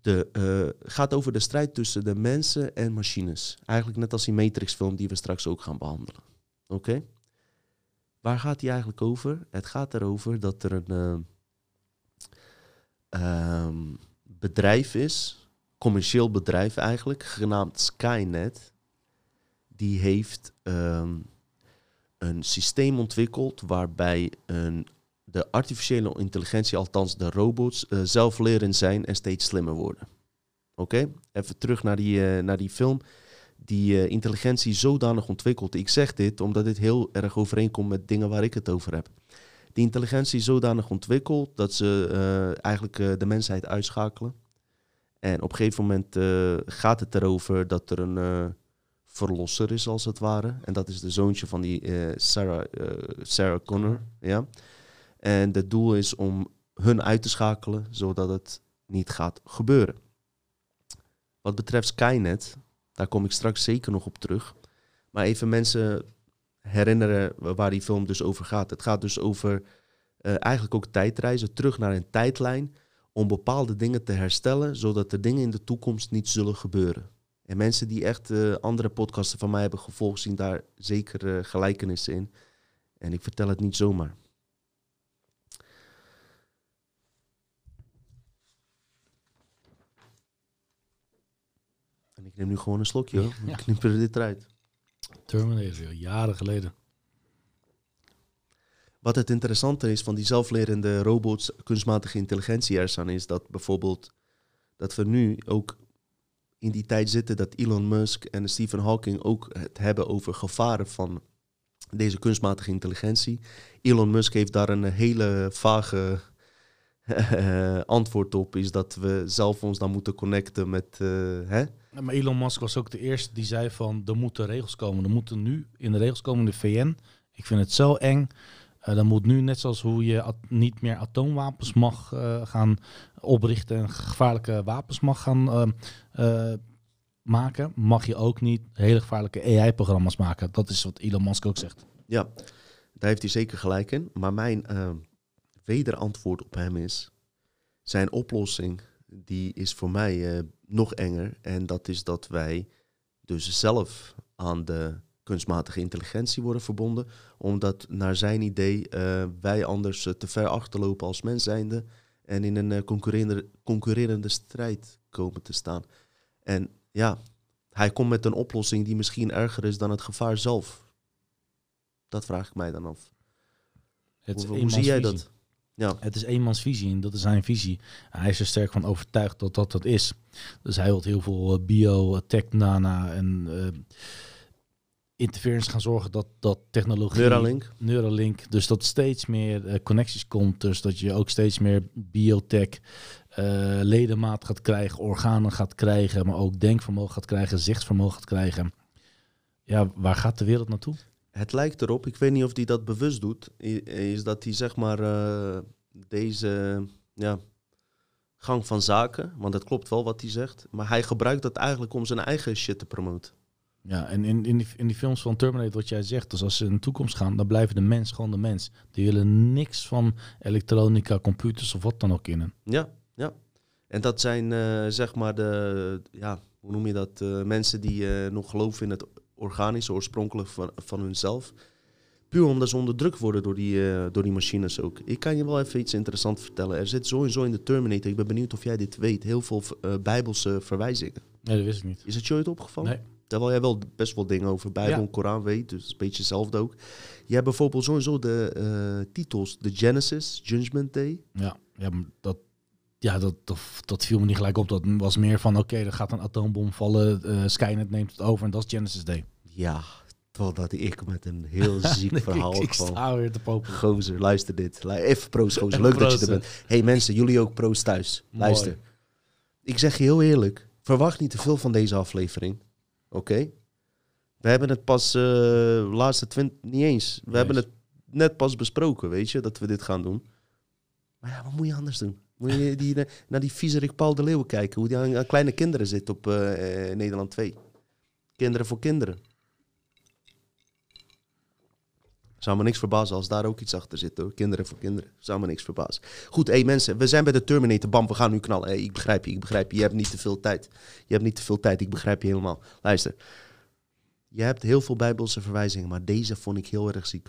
de, eh, gaat over de strijd tussen de mensen en machines. Eigenlijk net als die Matrix-film die we straks ook gaan behandelen. Oké? Waar gaat die eigenlijk over? Het gaat erover dat er een, eh, ehm, bedrijf is, commercieel bedrijf eigenlijk, genaamd Skynet. Die heeft ehm, een systeem ontwikkeld waarbij een, de artificiële intelligentie, althans de robots, eh, zelflerend zijn en steeds slimmer worden. Oké, even terug naar die, eh, naar die film. Die eh, intelligentie zodanig ontwikkeld. Ik zeg dit omdat dit heel erg overeenkomt met dingen waar ik het over heb. Die intelligentie zodanig ontwikkeld dat ze eigenlijk de mensheid uitschakelen. En op een gegeven moment gaat het erover dat er een verlosser is, als het ware. En dat is de zoontje van die Sarah, Sarah Connor. Ja? En het doel is om hun uit te schakelen, zodat het niet gaat gebeuren. Wat betreft Skynet, daar kom ik straks zeker nog op terug. Maar even mensen herinneren waar die film dus over gaat. Het gaat dus over eh, eigenlijk ook tijdreizen, terug naar een tijdlijn, om bepaalde dingen te herstellen, zodat er dingen in de toekomst niet zullen gebeuren. En mensen die echt eh, andere podcasten van mij hebben gevolgd, zien daar zeker eh, gelijkenissen in. En ik vertel het niet zomaar. Ik neem nu gewoon een slokje, hoor. Ja. Ik knip er dit eruit. Terminator, jaren geleden. Wat het interessante is van die zelflerende robots, kunstmatige intelligentie er staan, is dat bijvoorbeeld dat we nu ook in die tijd zitten dat Elon Musk en Stephen Hawking ook het hebben over gevaren van deze kunstmatige intelligentie. Elon Musk heeft daar een hele vage eh, antwoord op, is dat we zelf ons dan moeten connecten met, eh, hè? Maar Elon Musk was ook de eerste die zei van er moeten regels komen. Er moeten nu in de regels komen de VN. Ik vind het zo eng. Eh dan moet nu, net zoals hoe je niet meer atoomwapens mag eh, gaan oprichten en gevaarlijke wapens mag gaan eh, maken, mag je ook niet hele gevaarlijke AI-programma's maken. Dat is wat Elon Musk ook zegt. Ja, daar heeft hij zeker gelijk in. Maar mijn wederantwoord op hem is... zijn oplossing die is voor mij eh, nog enger. En dat is dat wij dus zelf aan de kunstmatige intelligentie worden verbonden. Omdat naar zijn idee eh, wij anders eh, te ver achterlopen als mens zijnde. En in een concurrerende, concurrerende strijd komen te staan. En ja, hij komt met een oplossing die misschien erger is dan het gevaar zelf. Dat vraag ik mij dan af. Het hoe zie jij dat? Ja. Het is eenmans visie en dat is zijn visie. Hij is er sterk van overtuigd dat dat dat is. Dus hij wil heel veel eh, bio, eh, tech, nana en eh interference gaan zorgen dat, dat technologie... Neuralink. Neuralink. Dus dat steeds meer connecties komt. Dus dat je ook steeds meer biotech, eh, ledemaat gaat krijgen, organen gaat krijgen, maar ook denkvermogen gaat krijgen, zichtsvermogen gaat krijgen. Ja, waar gaat de wereld naartoe? Het lijkt erop, ik weet niet of hij dat bewust doet, is dat hij zeg maar eh, deze ja, gang van zaken, want het klopt wel wat hij zegt, maar hij gebruikt dat eigenlijk om zijn eigen shit te promoten. Ja, en in, in, die, in die films van Terminator, wat jij zegt, dus als ze in de toekomst gaan, dan blijven de mens gewoon de mens. Die willen niks van elektronica, computers of wat dan ook in. Ja, ja. En dat zijn eh, zeg maar de, ja, hoe noem je dat, eh, mensen die nog geloven in het organische, oorspronkelijk van, van hunzelf. Puur omdat ze onderdrukt worden door die, eh, door die machines ook. Ik kan je wel even iets interessants vertellen. Er zit sowieso in de Terminator, ik ben benieuwd of jij dit weet, heel veel eh, bijbelse verwijzingen. Nee, dat wist ik niet. Is het je ooit opgevallen? Nee. Terwijl jij wel best wel dingen over Bijbel Ja. en Koran weet, dus een beetje hetzelfde ook. Je hebt bijvoorbeeld sowieso de eh, titels, de Genesis, Judgment Day. Ja, ja dat, ja dat, dat, dat viel me niet gelijk op. Dat was meer van, oké, er gaat een atoombom vallen, eh, Skynet neemt het over en dat is Genesis Day. Ja, totdat ik met een heel ziek Ik- verhaal ik kwam. sta weer te popelen. Gozer, luister dit. Even proost, gozer. Leuk dat je er bent. hey, mensen, jullie ook proost thuis. Mooi. Luister. Ik zeg je heel eerlijk. Verwacht niet te veel van deze aflevering. Oké? We hebben het pas, eh laatste twintig, niet eens. We hebben het net pas besproken, weet je, dat we dit gaan doen. Maar ja, wat moet je anders doen? Moet je die, eh, naar die viezerik Paul de Leeuw kijken, hoe die aan, aan kleine kinderen zit op eh, Nederland 2. Kinderen voor kinderen. Zou me niks verbazen als daar ook iets achter zit hoor. Kinderen voor kinderen. Zou me niks verbazen. Goed, hé mensen, we zijn bij de Terminator. Bam, we gaan nu knallen. Hey, ik begrijp je, ik begrijp je. Je hebt niet te veel tijd. Je hebt niet te veel tijd, ik begrijp je helemaal. Luister. Je hebt heel veel bijbelse verwijzingen, maar deze vond ik heel erg ziek.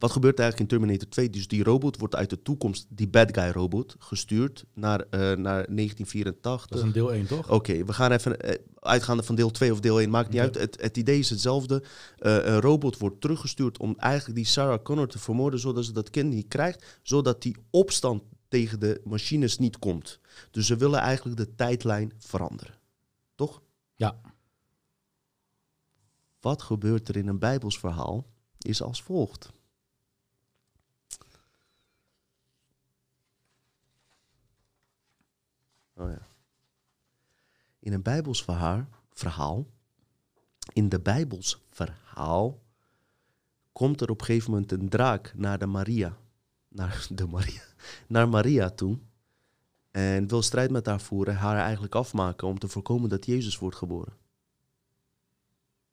Wat gebeurt er eigenlijk in Terminator 2? Dus die robot wordt uit de toekomst, die bad guy robot, gestuurd naar, eh, naar 1984. Dat is een deel 1, toch? Oké, we gaan even eh, uitgaande van deel 2 of deel 1, maakt niet Ja. uit. Het, het idee is hetzelfde. Eh, een robot wordt teruggestuurd om eigenlijk die Sarah Connor te vermoorden, zodat ze dat kind niet krijgt, zodat die opstand tegen de machines niet komt. Dus ze willen eigenlijk de tijdlijn veranderen. Toch? Ja. Wat gebeurt er in een Bijbels verhaal is als volgt. Oh ja. In een Bijbels verhaal, verhaal, in de Bijbels verhaal, komt er op een gegeven moment een draak naar de Maria, naar de Maria, naar Maria toe. En wil strijd met haar voeren, haar eigenlijk afmaken om te voorkomen dat Jezus wordt geboren.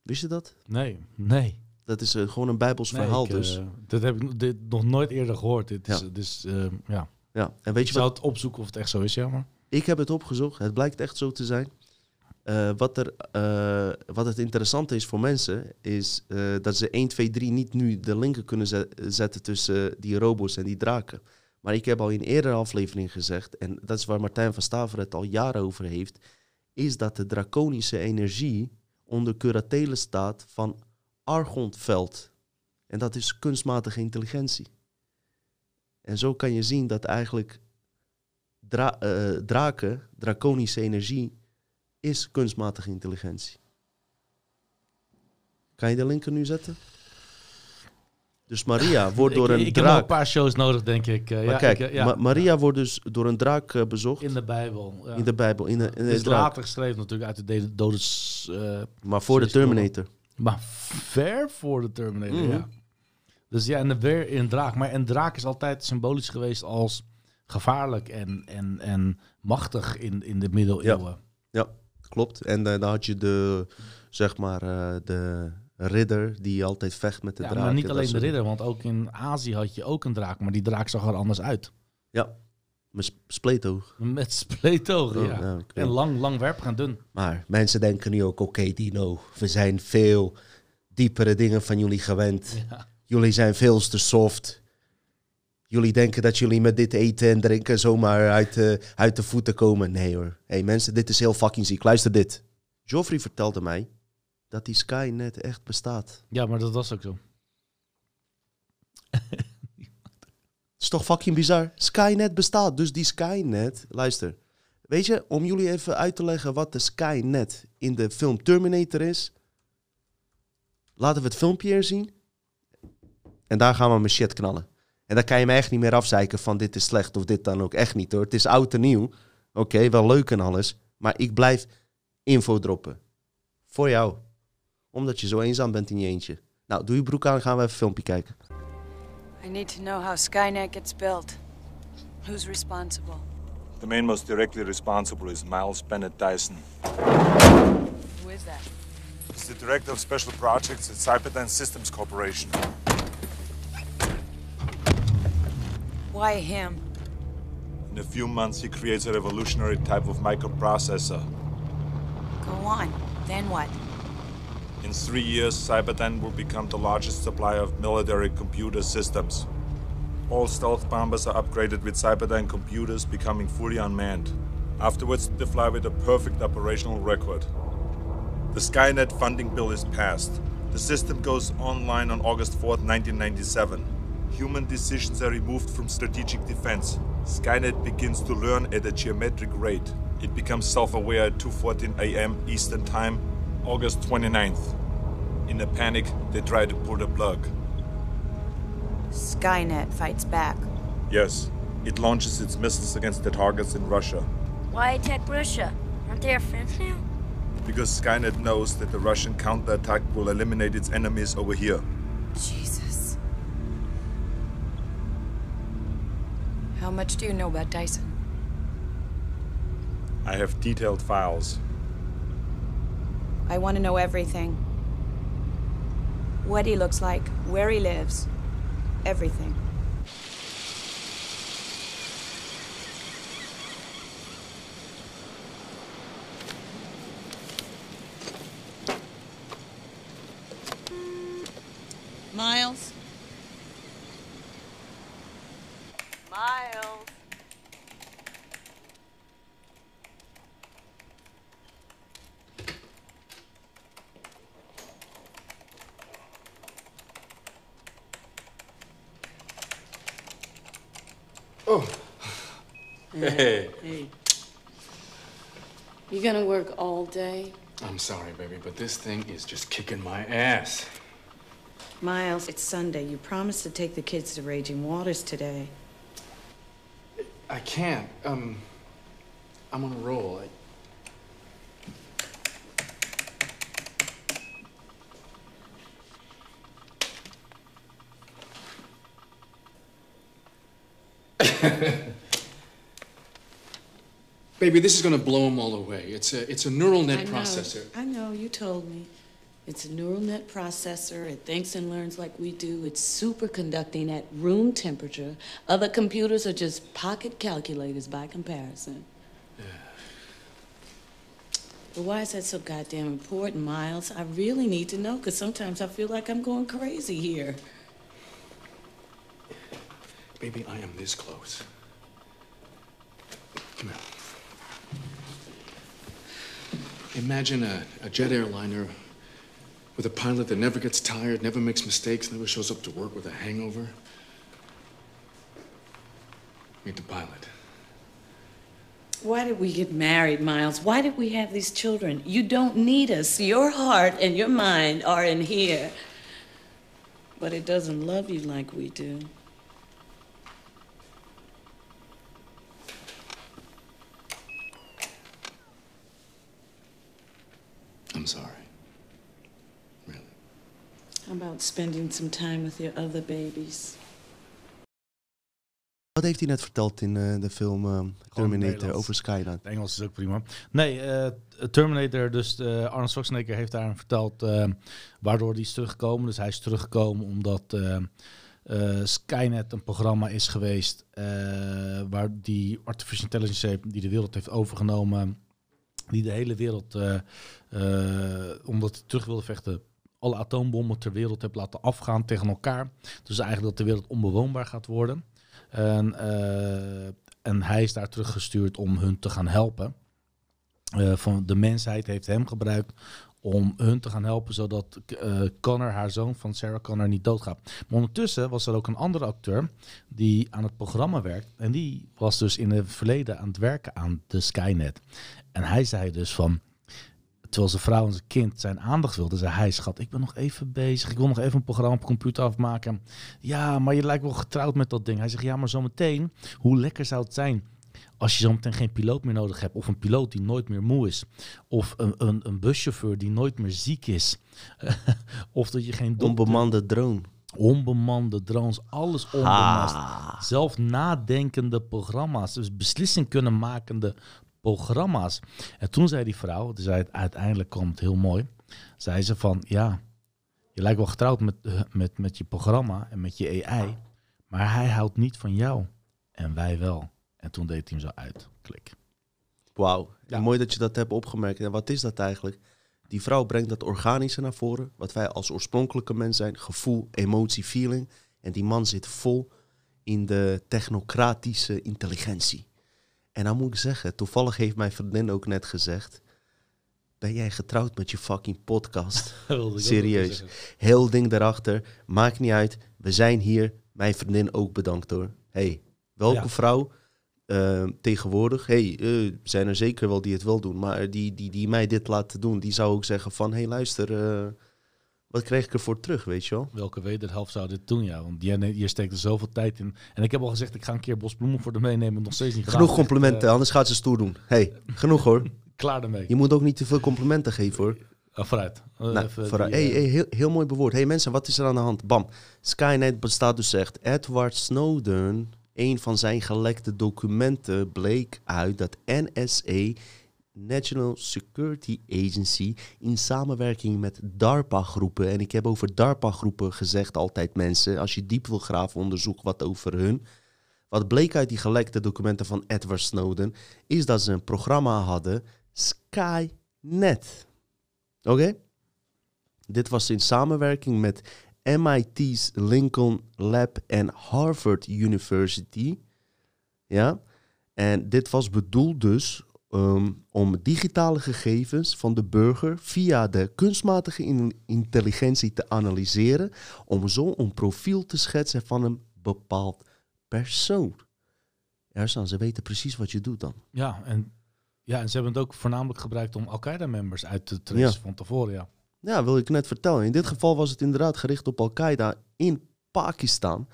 Wist je dat? Nee, nee. Dat is eh, gewoon een Bijbels Nee, verhaal ik, dus. eh, dit heb ik dit nog nooit eerder gehoord. Dit is, Ja. eh, ja. Ja, en weet ik je zou wat- het opzoeken of het echt zo is, ja, maar... Ik heb het opgezocht. Het blijkt echt zo te zijn. Eh, wat, er, eh, wat het interessante is voor mensen, is eh, dat ze 1, 2, 3 niet nu de linken kunnen zet- zetten tussen die robots en die draken. Maar ik heb al in eerdere aflevering gezegd, en dat is waar Martijn van Staveren het al jaren over heeft, is dat de draconische energie onder curatele staat van Argontveld. En dat is kunstmatige intelligentie. En zo kan je zien dat eigenlijk dra- eh, draken, draconische energie, is kunstmatige intelligentie. Kan je de linker nu zetten? Dus Maria wordt door ik, een ik heb draak. een paar shows nodig, denk ik. Eh, maar ja, kijk, ik, ja. Ma- Maria wordt dus door een draak eh, bezocht. In de Bijbel. Ja. In de Bijbel. In de, in de is draak. later geschreven natuurlijk uit de de- dodes... eh, Maar voor de. Terminator. Maar ver voor de Terminator, Mhm. ja. Dus ja, en de weer in draak. Maar een draak is altijd symbolisch geweest als gevaarlijk en, en, en machtig in, in de middeleeuwen. Ja, klopt. En eh, dan had je de, zeg maar, eh, de ridder die altijd vecht met de Ja, draak. maar niet en alleen de ridder, want ook in Azië had je ook een draak, maar die draak zag er anders uit. Ja, met sp- spleetoog. Met spleetogen, Oh, ja. ja, en lang, lang werp gaan doen. Maar mensen denken nu ook, oké Dino, we zijn veel diepere dingen van jullie gewend. Ja. Jullie zijn veel te soft. Jullie denken dat jullie met dit eten en drinken zomaar uit, de uit de voeten komen. Nee hoor. hey, mensen, dit is heel fucking ziek. Luister dit. Joffrey vertelde mij dat die Skynet echt bestaat. Ja, maar dat was ook zo. is toch fucking bizar? Skynet bestaat. Dus die Skynet, luister. Weet je, om jullie even uit te leggen wat de Skynet in de film Terminator is. Laten we het filmpje hier zien. En daar gaan we mijn shit knallen. En dan kan je me echt niet meer afzeiken van dit is slecht of dit dan ook. Echt niet hoor. Het is oud en nieuw. Oké, wel leuk en alles. Maar ik blijf info droppen. Voor jou. Omdat je zo eenzaam bent in je eentje. Nou, doe je broek aan, gaan we even een filmpje kijken. I need to know how Skynet gets built. Who's responsible? The man most directly responsible is Miles Bennett Dyson. Who is that? He's the director of special projects at Cyberdyne Systems Corporation. Why him? In a few months, he creates a revolutionary type of microprocessor. Go on. Then what? In three years, Cyberdyne will become the largest supplier of military computer systems. All stealth bombers are upgraded with Cyberdyne computers, becoming fully unmanned. Afterwards, they fly with a perfect operational record. The Skynet funding bill is passed. The system goes online on August 4th, 1997. Human decisions are removed from strategic defense. Skynet begins to learn at a geometric rate. It becomes self-aware at 2:14 a.m. Eastern Time, August 29th. In a panic, they try to pull the plug. Skynet fights back. Yes, it launches its missiles against the targets in Russia Why attack Russia? Aren't they our friends now? because Skynet knows that the Russian counterattack will eliminate its enemies over here. Jesus. How much do you know about Dyson? I have detailed files. I want to know everything. What he looks like, where he lives, everything. Miles, Miles. Oh. Hey. Hey. You gonna work all day? I'm sorry, baby, but this thing is just kicking my ass. Miles, it's Sunday. You promised to take the kids to Raging Waters today. I can't. Um, I'm on a roll. I... Baby, this is gonna blow them all away. It's a it's a neural net I know. processor. I know, you told me. It's a neural net processor. It thinks and learns like we do. It's superconducting at room temperature. Other computers are just pocket calculators by comparison. But why is that so goddamn important, Miles? I really need to know, because sometimes I feel like I'm going crazy here. Baby, I am this close. Come here. Imagine a, a jet airliner with a pilot that never gets tired, never makes mistakes, never shows up to work with a hangover. Meet the pilot. Why did we get married, Miles? Why did we have these children? You don't need us. Your heart and your mind are in here. But it doesn't love you like we do. I'm sorry. How about spending some time with your other babies? Wat heeft hij net verteld in eh, de film eh, Terminator over Skynet? Het Engels is ook prima. Nee, eh, Terminator, dus Arnold Schwarzenegger heeft daar verteld eh, waardoor hij is teruggekomen. Dus hij is teruggekomen omdat eh, eh, Skynet een programma is geweest eh, waar die artificial intelligence heeft, die de wereld heeft overgenomen, die de hele wereld, eh, eh, omdat hij terug wilde vechten, alle atoombommen ter wereld heeft laten afgaan tegen elkaar. Dus eigenlijk dat de wereld onbewoonbaar gaat worden. En, eh, en hij is daar teruggestuurd om hun te gaan helpen. Van de mensheid heeft hem gebruikt om hun te gaan helpen, zodat eh, Connor, haar zoon van Sarah Connor, niet doodgaat. Maar ondertussen was er ook een andere acteur die aan het programma werkt. En die was dus in het verleden aan het werken aan de Skynet. En hij zei dus van, terwijl zijn vrouw en zijn kind zijn aandacht wilden, zei hij, schat, ik ben nog even bezig. Ik wil nog even een programma op de computer afmaken. Ja, maar je lijkt wel getrouwd met dat ding. Hij zegt, ja, maar zometeen, hoe lekker zou het zijn als je zometeen geen piloot meer nodig hebt, of een piloot die nooit meer moe is, of een, een, een buschauffeur die nooit meer ziek is, of dat je geen dokter- Onbemande drone. Onbemande drones, alles onbemast. Zelf nadenkende programma's, dus beslissing kunnen makende programma's. En toen zei die vrouw, dus zei het, uiteindelijk kwam het heel mooi, zei ze van, ja, je lijkt wel getrouwd met, eh, met, met je programma en met je AI, maar hij houdt niet van jou. En wij wel. En toen deed hij hem zo uit. Klik. Wauw. Mooi dat je dat hebt opgemerkt. En wat is dat eigenlijk? Die vrouw brengt dat organische naar voren. Wat wij als oorspronkelijke mens zijn. Gevoel, emotie, feeling. En die man zit vol in de technocratische intelligentie. En dan moet ik zeggen, toevallig heeft mijn vriendin ook net gezegd... Ben jij getrouwd met je fucking podcast? Serieus. Heel ding daarachter. Maakt niet uit. We zijn hier. Mijn vriendin ook bedankt hoor. hey, welke Ja. vrouw eh, tegenwoordig... hey, eh, zijn er zeker wel die het wel doen. Maar die, die, die mij dit laten doen, die zou ook zeggen van... hey, luister, eh, wat krijg ik ervoor terug, weet je wel? Welke wederhelft zou dit doen, ja? Want je, je steekt er zoveel tijd in. En ik heb al gezegd, ik ga een keer bosbloemen voor de meenemen. Nog steeds niet gedaan. Genoeg complimenten, eh, anders gaat ze stoer doen. hey, genoeg hoor. Klaar ermee. Je moet ook niet te veel complimenten geven hoor. Oh, vooruit. Eh, Nou, even vooruit. die, hey, hey, heel, heel mooi bewoord. hey, mensen, wat is er aan de hand? Bam. Skynet bestaat dus echt. Edward Snowden, een van zijn gelekte documenten, bleek uit dat NSA, National Security Agency, in samenwerking met DARPA-groepen, en ik heb over DARPA-groepen gezegd altijd mensen, als je diep wil graven, onderzoek wat over hun. Wat bleek uit die gelekte documenten van Edward Snowden, is dat ze een programma hadden, Skynet. Oké? Dit was in samenwerking met MIT's Lincoln Lab en Harvard University. Ja. En dit was bedoeld dus ehm, om digitale gegevens van de burger via de kunstmatige in- intelligentie te analyseren, om zo een profiel te schetsen van een bepaald persoon. Ersan, ze weten precies wat je doet dan. Ja, en, ja, en ze hebben het ook voornamelijk gebruikt om Al-Qaeda-members uit te tracen Ja. van tevoren, ja. Ja, wil ik net vertellen. In dit geval was het inderdaad gericht op Al-Qaeda in Pakistan.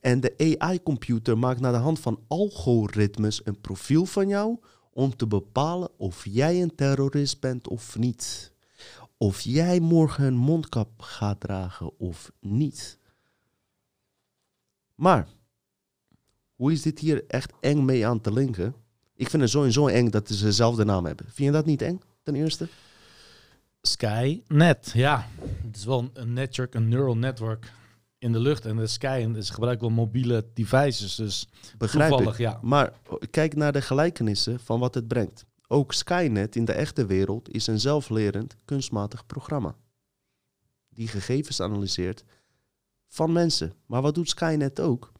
En de AI-computer maakt naar de hand van algoritmes een profiel van jou om te bepalen of jij een terrorist bent of niet. Of jij morgen een mondkap gaat dragen of niet. Maar, hoe is dit hier echt eng mee aan te linken? Ik vind het sowieso eng dat ze dezelfde naam hebben. Vind je dat niet eng, ten eerste? Skynet, ja. Het is wel een- een network, een neural network in de lucht. En de Sky, en ze gebruiken wel mobiele devices, dus Begrijp ik. ja. Maar kijk naar de gelijkenissen van wat het brengt. Ook Skynet in de echte wereld is een zelflerend kunstmatig programma. Die gegevens analyseert van mensen. Maar wat doet Skynet ook?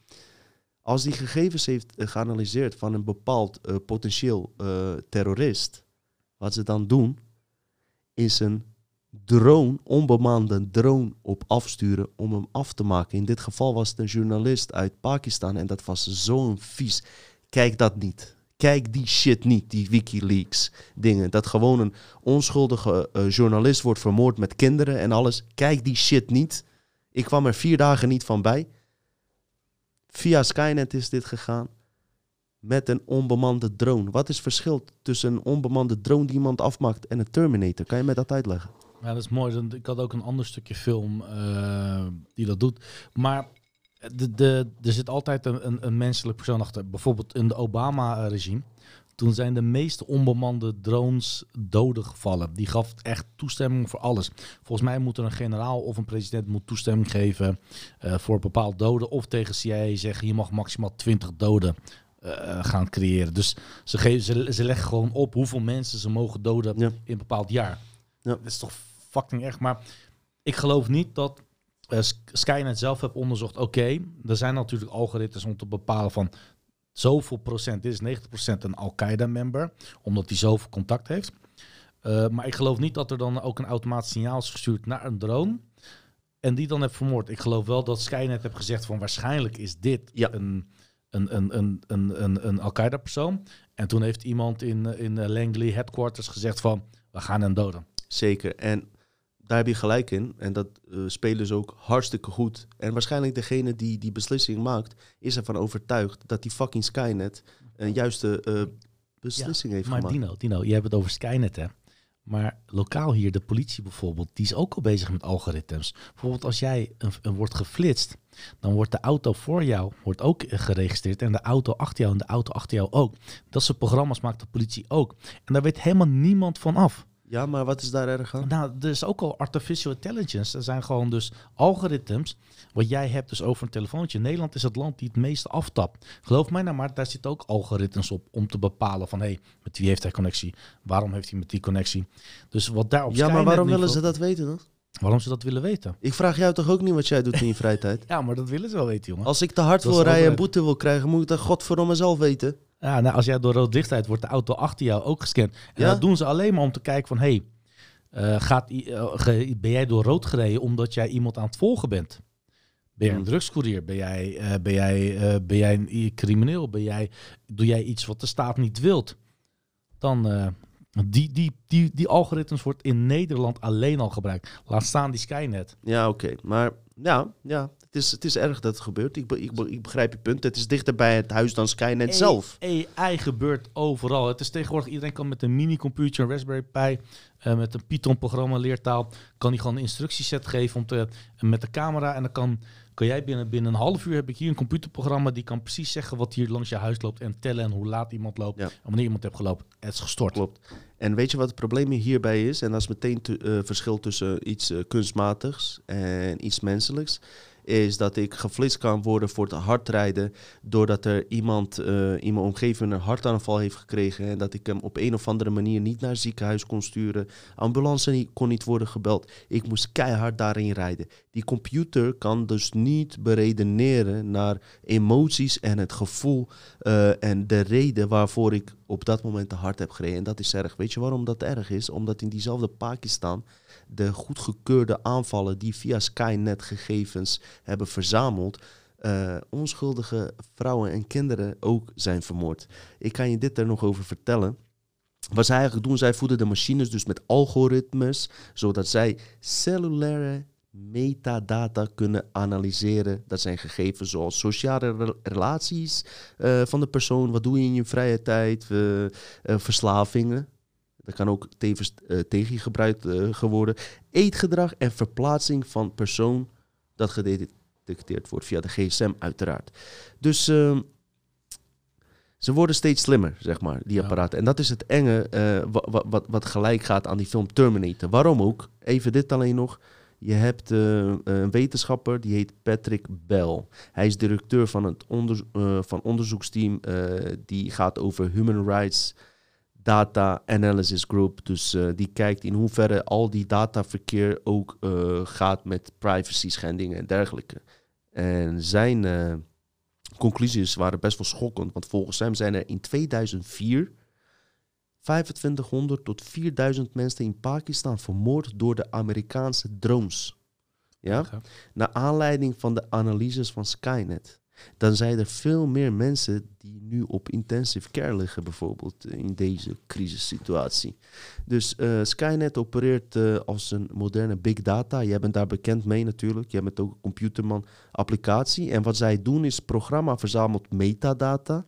Als die gegevens heeft eh, geanalyseerd van een bepaald eh, potentieel eh, terrorist, wat ze dan doen, is een drone, onbemande drone op afsturen om hem af te maken. In dit geval was het een journalist uit Pakistan en dat was zo'n vies. Kijk dat niet. Kijk die shit niet, die Wikileaks dingen. Dat gewoon een onschuldige eh, journalist wordt vermoord met kinderen en alles. Kijk die shit niet. Ik kwam er vier dagen niet van bij. Via Skynet is dit gegaan. Met een onbemande drone. Wat is het verschil tussen een onbemande drone die iemand afmaakt en een Terminator? Kan je mij dat uitleggen? Ja, dat is mooi. Dan- Ik had ook een ander stukje film eh, die dat doet. Maar de, de, er zit altijd een, een, een menselijk persoon achter. Bijvoorbeeld in de Obama-regime. Toen zijn de meeste onbemande drones doden gevallen. Die gaf echt toestemming voor alles. Volgens mij moet er een generaal of een president moet toestemming geven eh, voor bepaald doden. Of tegen CIA zeggen je mag maximaal 20 doden eh, gaan creëren. Dus ze, geven, ze, ze leggen gewoon op hoeveel mensen ze mogen doden in een bepaald jaar. Ja. Dat is toch fucking erg. Maar ik geloof niet dat Sk- Skynet zelf heeft onderzocht. Oké, er zijn natuurlijk algoritmes om te bepalen van zoveel procent, dit is 90 procent een Al-Qaeda-member, omdat hij zoveel contact heeft. Eh, maar ik geloof niet dat er dan ook een automatisch signaal is gestuurd naar een drone en die dan heeft vermoord. Ik geloof wel dat Skynet heeft gezegd van waarschijnlijk is dit een, een, een, een, een, een, een Al-Qaeda-persoon. En toen heeft iemand in, in Langley headquarters gezegd van we gaan hem doden. Zeker. En daar heb je gelijk in. En dat eh, spelen ze ook hartstikke goed. En waarschijnlijk degene die die beslissing maakt, is ervan overtuigd dat die fucking Skynet een juiste eh, beslissing Ja, heeft maar gemaakt. Dino, Dino, je hebt het over Skynet, hè? Maar lokaal hier, de politie bijvoorbeeld, die is ook al bezig met algoritmes. Bijvoorbeeld als jij een, een wordt geflitst, dan wordt de auto voor jou wordt ook eh, geregistreerd en de auto achter jou en de auto achter jou ook. Dat soort programma's maakt de politie ook. En daar weet helemaal niemand van af. Ja, maar wat is daar erg aan? Nou, er is ook al artificial intelligence. Er zijn gewoon dus algoritmes. Wat jij hebt dus over een telefoontje. Nederland is het land die het meeste aftapt. Geloof mij nou maar, daar zitten ook algoritmes op om te bepalen van hé, hey, met wie heeft hij connectie? Waarom heeft hij met die connectie? Dus wat daar op Ja, maar waarom willen ze dat weten dan? Waarom ze dat willen weten? Ik vraag jou toch ook niet wat jij doet in je vrije tijd? Ja, maar dat willen ze wel weten, jongen. Als ik te hard Dat wil rijden en boete wil krijgen, moet ik dat godverdomme zelf weten. Ja, nou, als jij door rood licht rijdt, wordt de auto achter jou ook gescand. En Ja? dat doen ze alleen maar om te kijken van... hé, hey, eh, gaat ge- ben jij door rood gereden omdat jij iemand aan het volgen bent? Ben jij een drugscourier? Ben jij, eh, ben jij, ben jij een crimineel? Ben jij, doe jij iets wat de staat niet wilt? Dan... die, die, die, die algoritmes wordt in Nederland alleen al gebruikt. Laat staan die Skynet. Ja, oké. Maar ja, ja het, is, het is erg dat het gebeurt. Ik, be- ik, be- ik begrijp je punt. Het is dichter bij het huis dan Skynet zelf. AI gebeurt overal. Het is tegenwoordig, iedereen kan met een mini-computer, een Raspberry Pi, eh, met een Python-programma, leertaal, kan hij gewoon een instructieset geven om te, met de camera. En dan kan, kan jij binnen, binnen een half uur heb ik hier een computerprogramma die kan precies zeggen wat hier langs je huis loopt en tellen en hoe laat iemand loopt en wanneer iemand heeft gelopen. Het is gestort. Klopt. En weet je wat het probleem hierbij is? En dat is meteen het verschil tussen iets eh, kunstmatigs en iets menselijks. Is dat ik geflitst kan worden voor het hardrijden. Doordat er iemand eh, in mijn omgeving een hartaanval heeft gekregen. En dat ik hem op een of andere manier niet naar het ziekenhuis kon sturen. Ambulance kon niet worden gebeld. Ik moest keihard daarin rijden. Die computer kan dus niet beredeneren naar emoties en het gevoel eh, en de reden waarvoor ik op dat moment te hard heb gereden. En dat is erg. Weet je waarom dat erg is? Omdat in diezelfde Pakistan de goedgekeurde aanvallen die via Skynet gegevens hebben verzameld, eh, onschuldige vrouwen en kinderen ook zijn vermoord. Ik kan je dit er nog over vertellen. Wat zij eigenlijk doen, zij voeden de machines dus met algoritmes, zodat zij cellulaire metadata kunnen analyseren. Dat zijn gegevens zoals sociale re- relaties eh, van de persoon, wat doe je in je vrije tijd, eh, verslavingen. Dat kan ook tevens eh, tegen gebruikt eh, geworden. Eetgedrag en verplaatsing van persoon dat gedetecteerd wordt via de gsm uiteraard. Dus ehm, ze worden steeds slimmer, zeg maar, die apparaten. En dat is het enge eh, wa- wa- wat, wat gelijk gaat aan die film Terminator. Waarom ook? Even dit alleen nog. Je hebt een wetenschapper, die heet Patrick Bell. Hij is directeur van het van onderzoeksteam die gaat over human rights data analysis group. Dus eh, die kijkt in hoeverre al die dataverkeer ook eh, gaat met privacy schendingen en dergelijke. En zijn eh, conclusies waren best wel schokkend, want volgens hem zijn er in 2004 2500 tot 4000 mensen in Pakistan vermoord door de Amerikaanse drones. Ja? Naar aanleiding van de analyses van Skynet. Dan zijn er veel meer mensen die nu op intensive care liggen, bijvoorbeeld in deze crisissituatie. Dus eh, Skynet opereert eh, als een moderne big data. Jij bent daar bekend mee natuurlijk. Jij bent ook een computerman applicatie. En wat zij doen is, programma verzamelt metadata.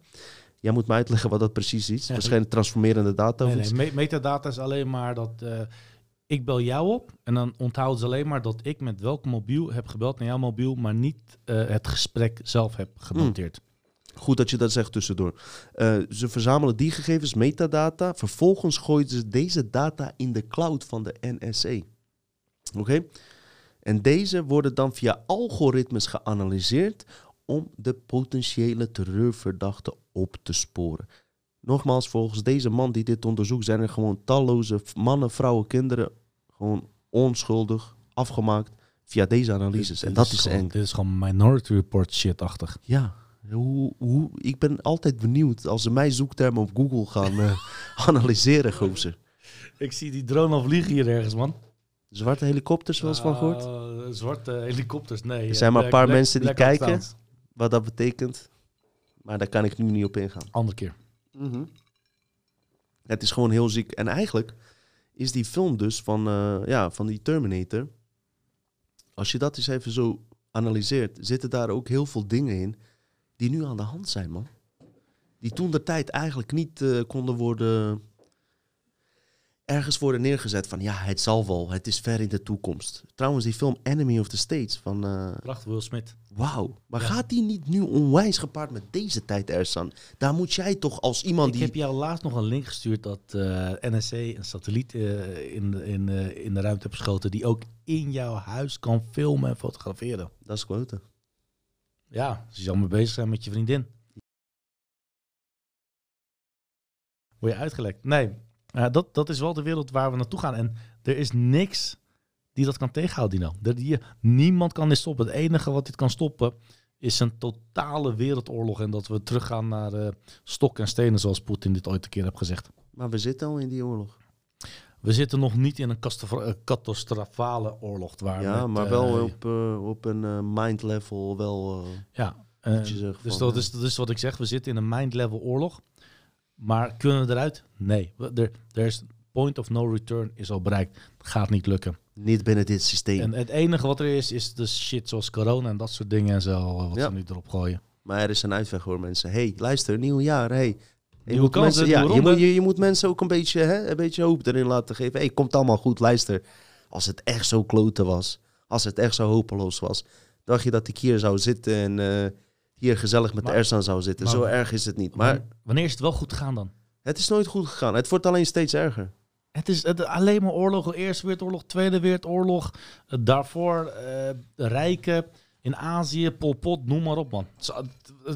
Jij moet me uitleggen wat dat precies is. Ja, Waarschijnlijk transformerende data. Nee, nee, metadata is alleen maar dat eh, ik bel jou op en dan onthoudt ze alleen maar dat ik met welk mobiel heb gebeld naar jouw mobiel, maar niet eh, het gesprek zelf heb genoteerd. Goed dat je dat zegt tussendoor. Eh, ze verzamelen die gegevens, metadata. Vervolgens gooien ze deze data in de cloud van de NSA. Oké? En deze worden dan via algoritmes geanalyseerd om de potentiële terreurverdachte op te sporen. Nogmaals, volgens deze man die dit onderzoekt, zijn er gewoon talloze mannen, vrouwen, kinderen gewoon onschuldig afgemaakt via deze analyses. En dat is gewoon, eng. Dit is gewoon Minority Report shit-achtig. Ja, hoe, hoe, ik ben altijd benieuwd als ze mij zoektermen op Google gaan eh, analyseren, gozer. Ik zie die drone al vliegen hier ergens, man. Zwarte helikopters, wel eens van gehoord? Uh, zwarte helikopters, nee. Er zijn maar een paar Black- mensen die kijken wat dat betekent. Maar daar kan ik nu niet op ingaan. Andere keer. Mhm. Het is gewoon heel ziek. En eigenlijk is die film dus van, eh, ja, van die Terminator. Als je dat eens even zo analyseert, zitten daar ook heel veel dingen in die nu aan de hand zijn, man. Die toen de tijd eigenlijk niet eh, konden worden. Ergens worden neergezet van ja, het zal wel, het is ver in de toekomst. Trouwens, die film Enemy of the States van. eh, Prachtig, Will Smith. Wauw, maar gaat die niet nu onwijs gepaard met deze tijd, Ersan? Daar moet jij toch als iemand Ik die... heb jou laatst nog een link gestuurd dat eh NSC een satelliet eh, in, de- in, in de ruimte heeft geschoten die ook in jouw huis kan filmen en fotograferen. Dat is kloten. Ja, dus je zal mee bezig zijn met je vriendin. Word je uitgelekt? Nee, Ja, dat, dat is wel de wereld waar we naartoe gaan. En er is niks die dat kan tegenhouden, Dino. Er, die, niemand kan dit stoppen. Het enige wat dit kan stoppen is een totale wereldoorlog. En dat we teruggaan naar eh, stok en stenen, zoals Poetin dit ooit een keer heeft gezegd. Maar we zitten al in die oorlog. We zitten nog niet in een eh, catastrofale oorlog. Waar Ja, met, maar eh, wel op, eh, op een eh, mind level wel... eh, Ja, eh, dus van, dat eh, is, dat is wat ik zeg. We zitten in een mind-level oorlog. Maar kunnen we eruit? Nee. Er er is point of no return is al bereikt. Gaat niet lukken. Niet binnen dit systeem. En het enige wat er is, is de shit zoals corona en dat soort dingen en zo. Wat Ja. ze nu erop gooien. Maar er is een uitweg hoor mensen. hey, luister, nieuw jaar. Hey. Je moet, mensen, ja, je, moet, je, je moet mensen ook een beetje, hè, een beetje hoop erin laten geven. hey, komt allemaal goed, luister. Als het echt zo kloten was, als het echt zo hopeloos was, dacht je dat ik hier zou zitten en eh, hier gezellig met Maar- de Ersan zou zitten. maar- zo erg is het niet. Maar Wanneer is het wel goed gegaan dan? het is nooit goed gegaan. Het wordt alleen steeds erger. Het is het, alleen maar oorlog. Eerste Wereldoorlog, Tweede Wereldoorlog. eh, daarvoor eh, rijken. In Azië, Pol Pot, noem maar op, man.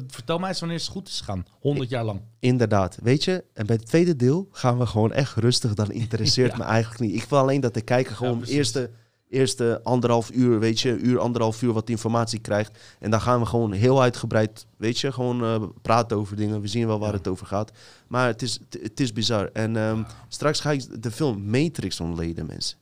Vertel mij eens wanneer het goed is gegaan. 100 jaar lang. Inderdaad, weet je, en bij het tweede deel gaan we gewoon echt rustig. Dan interesseert Ja. me eigenlijk niet. Ik wil alleen dat de kijker gewoon eerste, eerste anderhalf uur, weet je, uur, anderhalf uur wat informatie krijgt. En dan gaan we gewoon heel uitgebreid, weet je, gewoon eh, praten over dingen. We zien wel waar het over gaat. Maar het is, het, is bizar. En ehm, straks ga ik de film Matrix ontleden, mensen.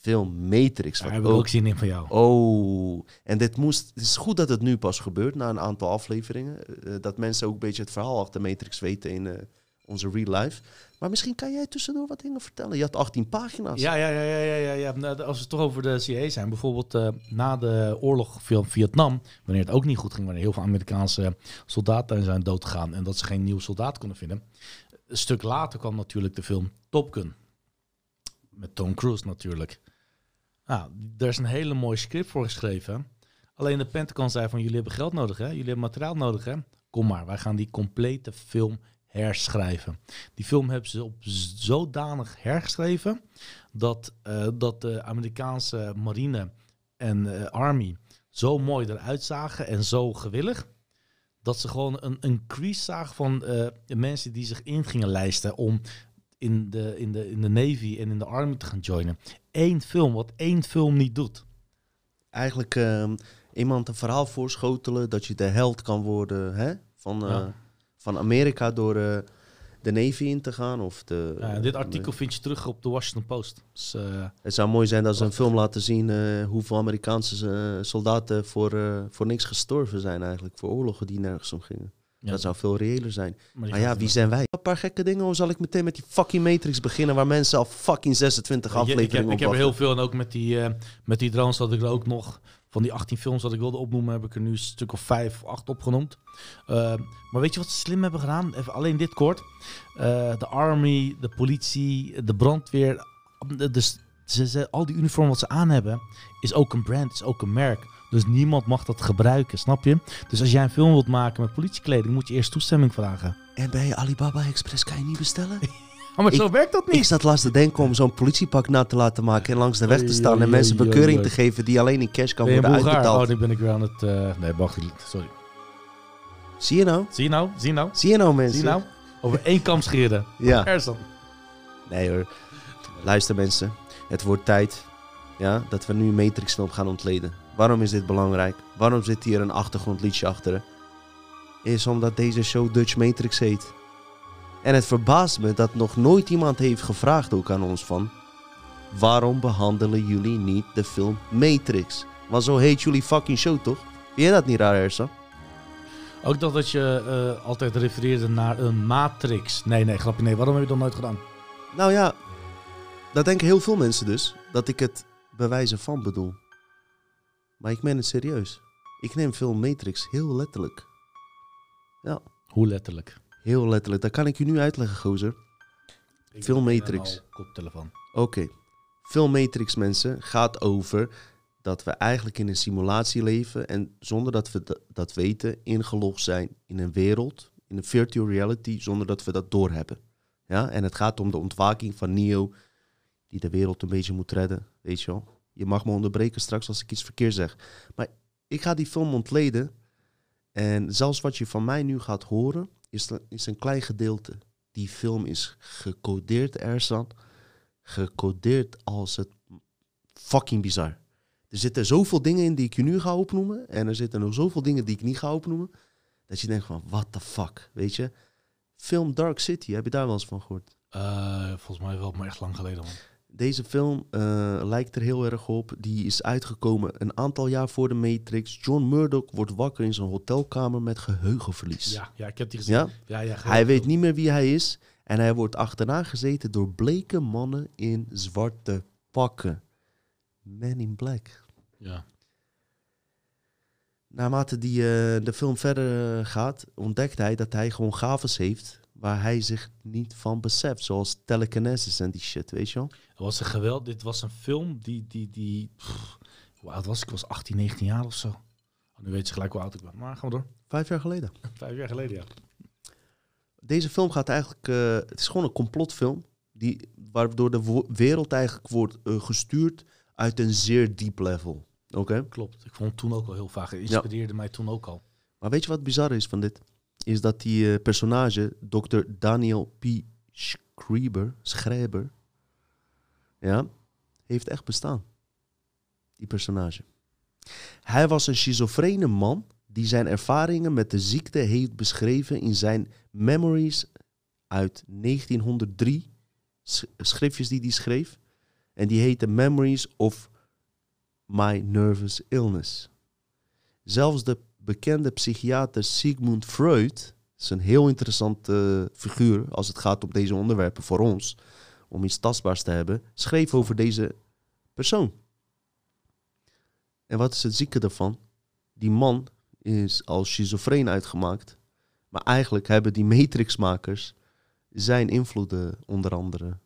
Film Matrix. Daar wat heb ik ook zin in van jou. Oh, en dit moest. Het is goed dat het nu pas gebeurt na een aantal afleveringen. eh, dat mensen ook een beetje het verhaal achter Matrix weten in eh, onze real life. Maar misschien kan jij tussendoor wat dingen vertellen. Je had 18 pagina's. Ja, ja, ja, ja, ja, ja. Nou, Als we het toch over de CIA zijn, bijvoorbeeld eh, na de oorlog van Vietnam, wanneer het ook niet goed ging, wanneer heel veel Amerikaanse soldaten zijn doodgegaan en dat ze geen nieuwe soldaat konden vinden. Een stuk later kwam natuurlijk de film Top Gun. Met Tom Cruise natuurlijk. Nou, daar is een hele mooi script voor geschreven. Alleen de Pentagon zei van jullie hebben geld nodig, hè? Jullie hebben materiaal nodig, hè? Kom maar, wij gaan die complete film herschrijven. Die film hebben ze op zodanig hergeschreven dat, eh, dat de Amerikaanse marine en eh, army zo mooi eruit zagen en zo gewillig dat ze gewoon een, een crease zagen van de mensen die zich in gingen lijsten om in de, in, de, in de Navy en in de Army te gaan joinen. Eén film, wat één film niet doet. Eigenlijk ehm, iemand een verhaal voorschotelen dat je de held kan worden hè? Van, Ja. Van Amerika door eh, de Navy in te gaan. Of de, Ja, dit artikel vind je terug op de Washington Post. Dus, eh, Het zou mooi zijn dat ze een film laten zien eh, hoeveel Amerikaanse soldaten voor, voor niks gestorven zijn eigenlijk. Voor oorlogen die nergens om gingen. Ja. Dat zou veel reëler zijn. Maar ja, wie zijn wij? Een paar gekke dingen. Hoe zal ik meteen met die fucking Matrix beginnen waar mensen al fucking 26 ik, ik, afleveringen heb, op ik heb er heel veel en ook met die, met die drones had ik er ook nog. Van die 18 films dat ik wilde opnoemen, heb ik er nu een stuk of 5 of 8 opgenoemd. Eh, maar weet je wat ze slim hebben gedaan? Even alleen dit kort. Eh, de army, de politie, de brandweer. Dus ze, ze, al die uniformen wat ze aan hebben, is ook een brand, is ook een merk. Dus niemand mag dat gebruiken, snap je? Dus als jij een film wilt maken met politiekleding, moet je eerst toestemming vragen. En bij Alibaba Express kan je niet bestellen? maar zo Ik- werkt dat niet. Ik zat laatst te denken om zo'n politiepak na te laten maken en langs de weg te staan en mensen bekeuring te geven die alleen in cash kan Ben je worden uitbetaald. Oh, nu ben ik weer aan het... eh, nee, wacht, sorry. Zie je nou? Zie je nou? Zie je nou? Zie je nou mensen? Zie je nou? Over één kam scheren. Ja. Ersan. Nee hoor. Luister mensen, het wordt tijd ja, dat we nu Matrix film gaan ontleden. Waarom is dit belangrijk? Waarom zit hier een achtergrondliedje achter? Is omdat deze show Dutch Matrix heet. En het verbaast me dat nog nooit iemand heeft gevraagd ook aan ons van... Waarom behandelen jullie niet de film Matrix? Want zo heet jullie fucking show toch? Vind je dat niet raar, Ersan? Ook dat, dat je eh, altijd refereerde naar een matrix. Nee, nee, grapje, nee. Waarom heb je dat nooit gedaan? Nou ja, dat denken heel veel mensen dus. Dat ik het bewijzen van bedoel. Maar ik meen het serieus. Ik neem film Matrix heel letterlijk. Ja. Hoe letterlijk? Heel letterlijk. Dat kan ik je nu uitleggen, gozer. Film Matrix. Koptelefoon. Oké. Film Matrix, mensen, gaat over dat we eigenlijk in een simulatie leven en zonder dat we dat weten, ingelogd zijn in een wereld, in een virtual reality, zonder dat we dat doorhebben. Ja, en het gaat om de ontwaking van Neo, die de wereld een beetje moet redden, weet je wel. Je mag me onderbreken straks als ik iets verkeerd zeg. Maar ik ga die film ontleden en zelfs wat je van mij nu gaat horen, is, is een klein gedeelte. Die film is gecodeerd, Ersan. Gecodeerd als het fucking bizar. Er zitten zoveel dingen in die ik je nu ga opnoemen. En er zitten nog zoveel dingen die ik niet ga opnoemen. Dat je denkt van, what the fuck, weet je. Film Dark City, heb je daar wel eens van gehoord? Eh, volgens mij wel, maar echt lang geleden, man. Deze film eh, lijkt er heel erg op. Die is uitgekomen een aantal jaar voor de Matrix. John Murdoch wordt wakker in zijn hotelkamer met geheugenverlies. Ja, ja, ik heb die gezien. Ja? Ja, ja, hij weet niet meer wie hij is. En hij wordt achterna gezeten door bleke mannen in zwarte pakken. Men in Black. Ja. Naarmate die, eh, de film verder eh, gaat, ontdekt hij dat hij gewoon gaves heeft waar hij zich niet van beseft. Zoals telekinesis en die shit, weet je wel? Het was een geweld. Dit was een film die... die, die pff, hoe oud was ik? Ik was 18, 19 jaar of zo. Oh, nu weet ze gelijk hoe oud ik ben. Maar gaan we door. Vijf jaar geleden. Vijf jaar geleden, ja. Deze film gaat eigenlijk... eh, het is gewoon een complotfilm. Die, waardoor de wereld eigenlijk wordt eh, gestuurd uit een zeer diep level. Oké. Klopt. Ik vond het toen ook al heel vaag. Het inspireerde mij toen ook al. Maar weet je wat bizar is van dit? Is dat die eh, personage, Dr. Daniel P. Schreiber, Schreiber, ja, heeft echt bestaan. Die personage. Hij was een schizofrene man die zijn ervaringen met de ziekte heeft beschreven in zijn Memories uit 1903. sch- Schriftjes die hij schreef. En die heette Memories of My Nervous Illness. Zelfs de bekende psychiater Sigmund Freud, is een heel interessante figuur als het gaat om deze onderwerpen voor ons, om iets tastbaars te hebben, schreef over deze persoon. En wat is het zieke daarvan? Die man is als schizofreen uitgemaakt, maar eigenlijk hebben die Matrix-makers zijn invloeden onder andere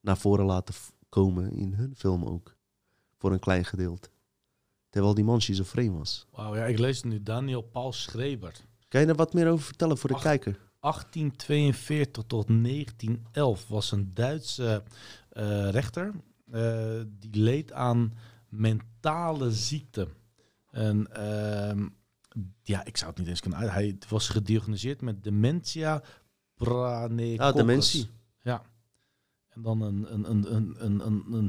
naar voren laten komen in hun film ook, voor een klein gedeelte. Terwijl die man schizofreen was. Wauw, ja, ik lees nu Daniel Paul Schreber. Kan je er wat meer over vertellen voor de kijker? 1842 tot 1911 was een Duitse eh, rechter. eh, die leed aan mentale ziekte. En ehm, ja, ik zou het niet eens kunnen uit. Hij was gediagnoseerd met dementia praecox. Ah, dementie. Ja. En dan een, een, een, een, een, een,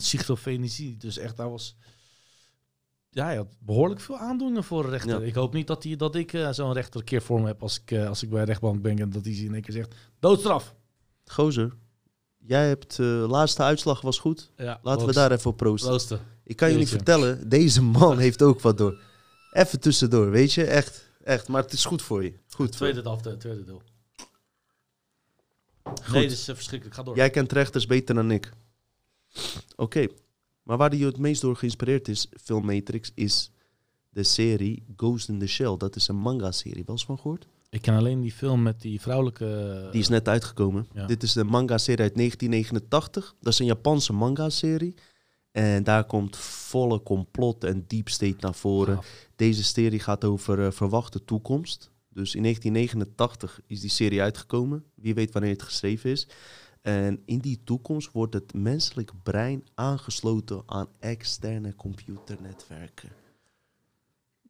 een. Dus echt, daar was... Ja, hij had behoorlijk veel aandoeningen voor een rechter. Ja. Ik hoop niet dat, hij, dat ik eh, zo'n rechter keer voor me heb als ik, eh, als ik bij de rechtbank ben en dat hij in één keer zegt, doodstraf. Gozer, jij hebt eh laatste uitslag was goed. Ja, Laten we daar even op proosten. Proosten. Ik kan jullie vertellen, deze man heeft ook wat door. Even tussendoor, weet je? Echt, echt. Maar het is goed voor je. Goed. Tweede deel, de tweede deel. Nee, dit is verschrikkelijk. Ga door. Jij kent rechters beter dan ik. Oké. Maar waar die het meest door geïnspireerd is, Film Matrix, is de serie Ghost in the Shell. Dat is een manga-serie. Wel eens van gehoord? Ik ken alleen die film met die vrouwelijke... Die is net uitgekomen. Ja. Dit is de manga-serie uit 1989. Dat is een Japanse manga-serie. En daar komt volle complot en deep state naar voren. Deze serie gaat over eh, verwachte toekomst. Dus in 1989 is die serie uitgekomen. Wie weet wanneer het geschreven is. En in die toekomst wordt het menselijk brein aangesloten aan externe computernetwerken.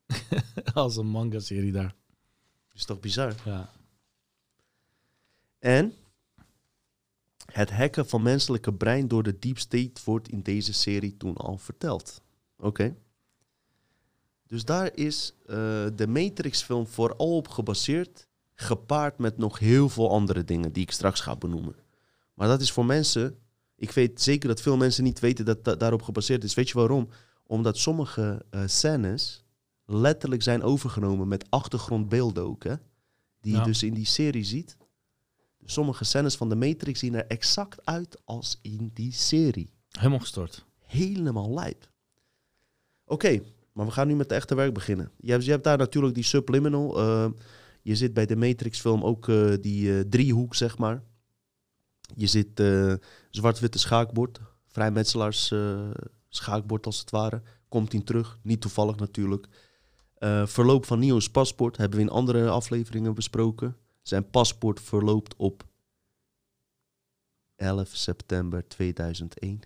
Als een manga-serie daar. Is toch bizar? Ja. En het hacken van menselijke brein door de deep state wordt in deze serie toen al verteld. Oké. Dus daar is eh, de Matrix-film vooral op gebaseerd, gepaard met nog heel veel andere dingen die ik straks ga benoemen. Maar dat is voor mensen, ik weet zeker dat veel mensen niet weten dat dat daarop gebaseerd is. Weet je waarom? Omdat sommige eh, scènes letterlijk zijn overgenomen met achtergrondbeelden ook, hè? Die Ja. je dus in die serie ziet. Sommige scènes van de Matrix zien er exact uit als in die serie. Helemaal gestort. Helemaal lijp. Oké, maar we gaan nu met de echte werk beginnen. Je hebt, je hebt daar natuurlijk die subliminal. eh, je zit bij de Matrix-film ook eh, die eh, driehoek, zeg maar. Je zit eh, zwart-witte schaakbord. Vrijmetselaars eh, schaakbord, als het ware. Komt in terug. Niet toevallig natuurlijk. Eh, verloop van Neo's paspoort hebben we in andere afleveringen besproken. Zijn paspoort verloopt op 11 september 2001.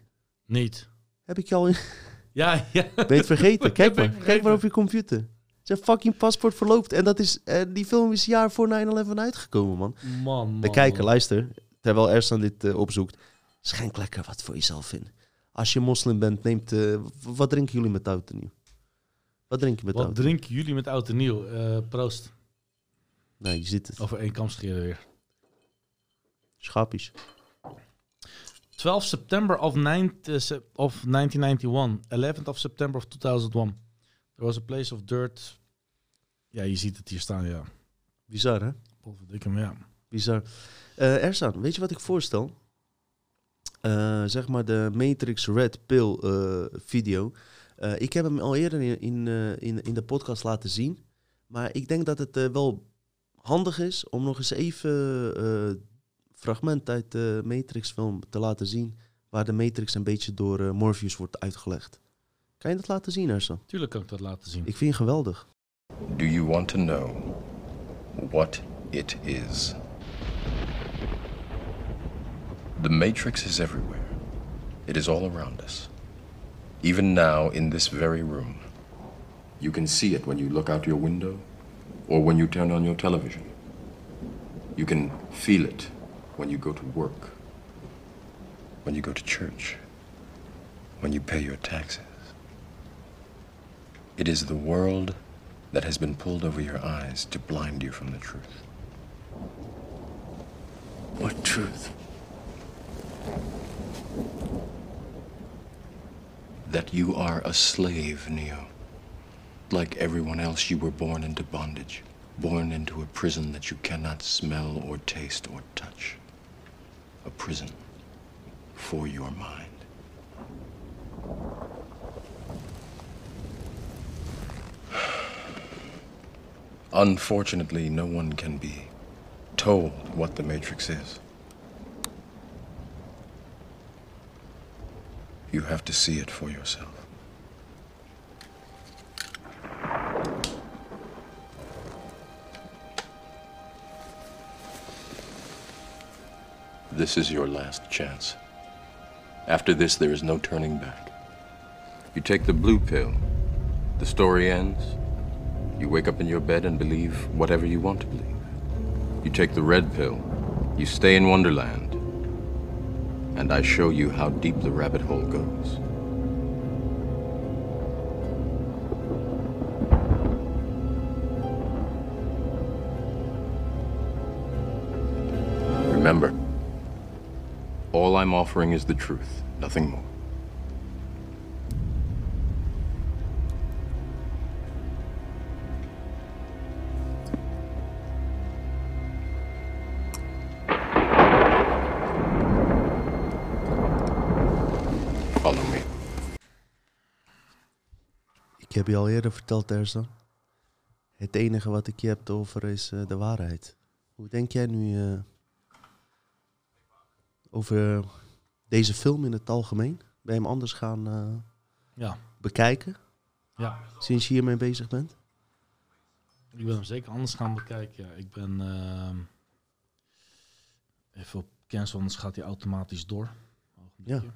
Niet. Heb ik je al in... Ja, ja. Ben je het vergeten? Kijk maar. Kijk maar op je computer. Zijn fucking paspoort verloopt. En dat is, eh, die film is een jaar voor 9-11 uitgekomen, man. Man, man, De kijker, luister. Terwijl Ersan dit eh, opzoekt. Schenk lekker wat voor jezelf in. Als je moslim bent, neemt... eh, wat drinken jullie met oud en nieuw? Wat drink je met Wat oud? drinken jullie met oud en nieuw? Eh, proost. Nee, je ziet het. Over één kam scheren weer. Schapies. 12 September of, 9, uh, se- of 1991. 11th of September of 2001. There was a place of dirt. Ja, je ziet het hier staan, ja. Bizar, hè? Potverdikke ja. Bizar. Eh Ersan, weet je wat ik voorstel? Eh, zeg maar de Matrix Red Pill eh, video. Eh, ik heb hem al eerder in, in, in, in de podcast laten zien. Maar ik denk dat het wel handig is om nog eens even eh fragment uit de Matrix film te laten zien. Waar de Matrix een beetje door Morpheus wordt uitgelegd. Kan je dat laten zien, Ersan? Tuurlijk kan ik dat laten zien. Ik vind je geweldig. Do you want to know what it is? The Matrix is everywhere. It is all around us. Even now, in this very room, You can see it when you look out your window or when you turn on your television. You can feel it when you go to work, when you go to church, when you pay your taxes. It is the world that has been pulled over your eyes to blind you from the truth. What truth? That you are a slave, Neo. Like everyone else, you were born into bondage, born into a prison that you cannot smell or taste or touch. A prison for your mind. Unfortunately, no one can be told what the Matrix is. You have to see it for yourself. This is your last chance. After this, there is no turning back. You take the blue pill, the story ends. You wake up in your bed and believe whatever you want to believe. You take the red pill, you stay in Wonderland, and I show you how deep the rabbit hole goes. Remember, all I'm offering is the truth, nothing more. Heb je al eerder verteld, Ersan. Het enige wat ik je heb over is eh, de waarheid. Hoe denk jij nu eh, over deze film in het algemeen? Ben je hem anders gaan eh, Ja. bekijken? Ja. Sinds je hiermee bezig bent? Ik ben hem zeker anders gaan bekijken. Ja, ik ben ehm, even op cancel, anders gaat hij automatisch door. Ogenblikje.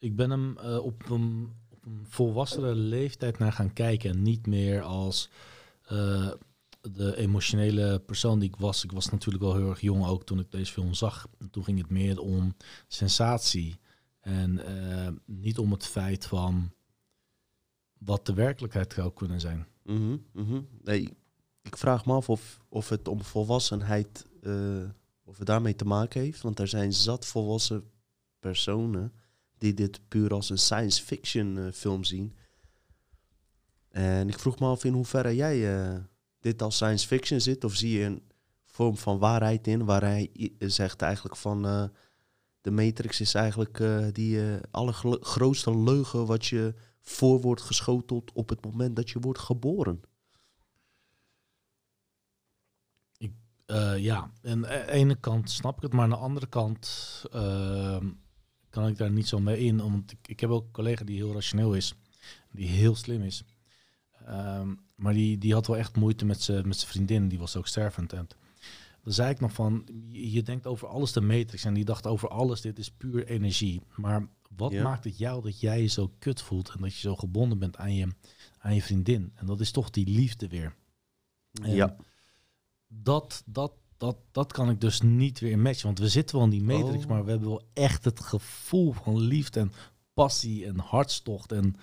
Ik ben hem eh, op, een, op een volwassene leeftijd naar gaan kijken. En niet meer als eh, de emotionele persoon die ik was. Ik was natuurlijk wel heel erg jong ook toen ik deze film zag. En toen ging het meer om sensatie. En eh, niet om het feit van wat de werkelijkheid zou kunnen zijn. Mhm, mhm. Nee, ik vraag me af of, of het om volwassenheid, of het daarmee te maken heeft. Want er zijn zat volwassen personen die dit puur als een science fiction eh, film zien. En ik vroeg me af in hoeverre jij eh, dit als science fiction zit. Of zie je een vorm van waarheid in, waar hij zegt eigenlijk van... eh, de Matrix is eigenlijk die allergrootste leugen wat je voor wordt geschoteld op het moment dat je wordt geboren. Eh, ja, en aan de ene kant snap ik het, maar aan de andere kant ehm, kan ik daar niet zo mee in. Want ik, ik heb ook een collega die heel rationeel is, die heel slim is. Ehm, maar die, die had wel echt moeite met zijn met zijn vriendin, die was ook stervend. En dan zei ik nog van, je, je denkt over alles de matrix en die dacht over alles, dit is puur energie. Maar wat Ja. maakt het jou dat jij je zo kut voelt en dat je zo gebonden bent aan je, aan je vriendin? En dat is toch die liefde weer. En Ja. Dat, dat, dat, dat kan ik dus niet weer matchen. Want we zitten wel in die matrix, Oh. maar we hebben wel echt het gevoel van liefde en passie en hartstocht en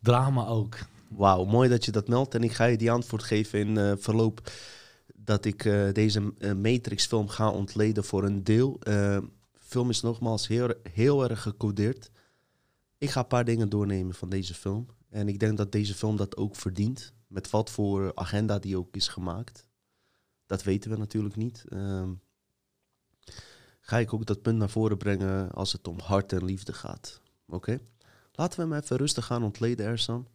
drama ook. Wauw, mooi dat je dat meldt. En ik ga je die antwoord geven in eh, verloop dat ik eh, deze eh, Matrix-film ga ontleden voor een deel. Eh, film is nogmaals heel, heel erg gecodeerd. Ik ga een paar dingen doornemen van deze film. En ik denk dat deze film dat ook verdient. Met wat voor agenda die ook is gemaakt. Dat weten we natuurlijk niet. Ehm, ga ik ook dat punt naar voren brengen als het om hart en liefde gaat. Oké? Laten we hem even rustig gaan ontleden, Ersan.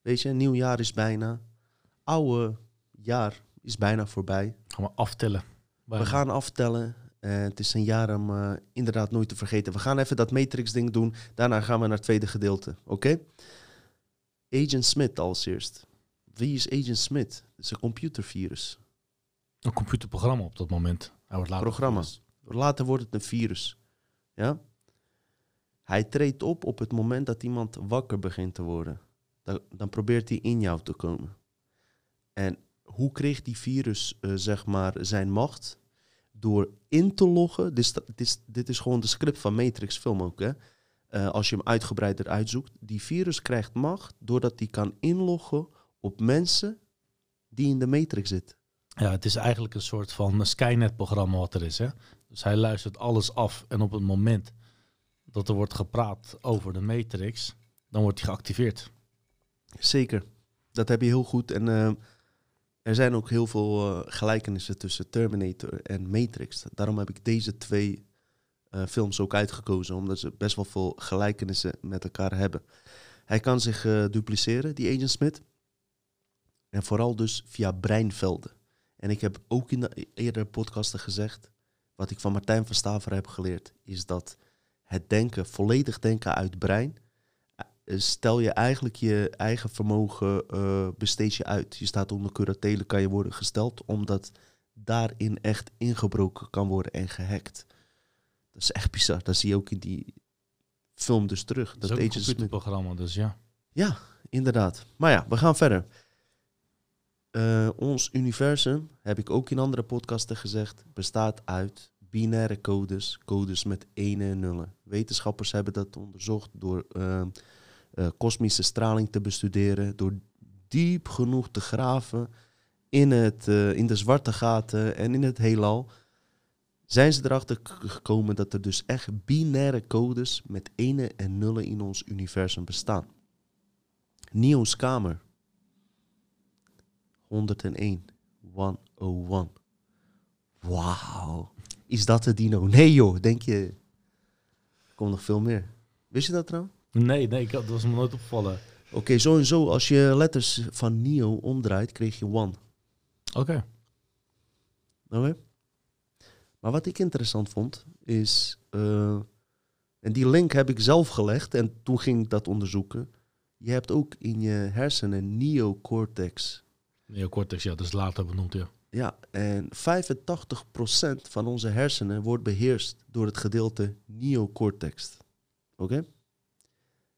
Weet je, een nieuw jaar is bijna. Oude jaar is bijna voorbij. Gaan we aftellen. We gaan aftellen. Het is een jaar om eh, inderdaad nooit te vergeten. We gaan even dat Matrix-ding doen. Daarna gaan we naar het tweede gedeelte. Oké? Agent Smith als eerst. Wie is Agent Smith? Het is een computervirus. Een computerprogramma op dat moment. Hij wordt later Programma. Later wordt het een virus. Ja? Hij treedt op op het moment dat iemand wakker begint te worden. Dan, dan probeert hij in jou te komen. En hoe kreeg die virus, eh, zeg maar, zijn macht? Door in te loggen. Dit is, dit, is, dit is gewoon de script van Matrix film ook, hè? Eh, als je hem uitgebreider uitzoekt. Die virus krijgt macht doordat hij kan inloggen op mensen die in de Matrix zitten. Ja, het is eigenlijk een soort van Skynet-programma wat er is. Hè? Dus hij luistert alles af en op het moment dat er wordt gepraat over de Matrix, dan wordt hij geactiveerd. Zeker, dat heb je heel goed. En eh, er zijn ook heel veel eh, gelijkenissen tussen Terminator en Matrix. Daarom heb ik deze twee eh, films ook uitgekozen, omdat ze best wel veel gelijkenissen met elkaar hebben. Hij kan zich dupliceren, die Agent Smith. En vooral dus via breinvelden. En ik heb ook in de eerdere podcasten gezegd, wat ik van Martijn van Staver heb geleerd, is dat het denken, volledig denken uit brein, eh, stel je eigenlijk je eigen vermogen, uh, besteed je uit. Je staat onder curatele, kan je worden gesteld, omdat daarin echt ingebroken kan worden en gehackt. Dat is echt bizar. Dat zie je ook in die film dus terug. Dat, dat is ook een programma, dus ja. Ja, inderdaad. Maar ja, we gaan verder. Uh, ons universum, heb ik ook in andere podcasten gezegd, bestaat uit binaire codes, codes met 1 en nullen. Wetenschappers hebben dat onderzocht door uh, uh, kosmische straling te bestuderen, door diep genoeg te graven in, het, in de zwarte gaten en in het heelal. Zijn ze erachter gekomen dat er dus echt binaire codes met 1 en nullen in ons universum bestaan. Neo's kamer, 101. 101. Wauw. Is dat de dino? Nee joh, denk je. Er komt nog veel meer. Wist je dat trouwens? Nee, nee, ik had, dat was me nooit opgevallen. Oké, okay, zo en zo. Als je letters van Neo omdraait, kreeg je one. Oké. Okay. Oké. Maar wat ik interessant vond, is... Uh, en die link heb ik zelf gelegd en toen ging ik dat onderzoeken. Je hebt ook in je hersenen neocortex Neocortex, ja, dat is later benoemd, ja. Ja, en 85% van onze hersenen wordt beheerst door het gedeelte neocortex. Oké?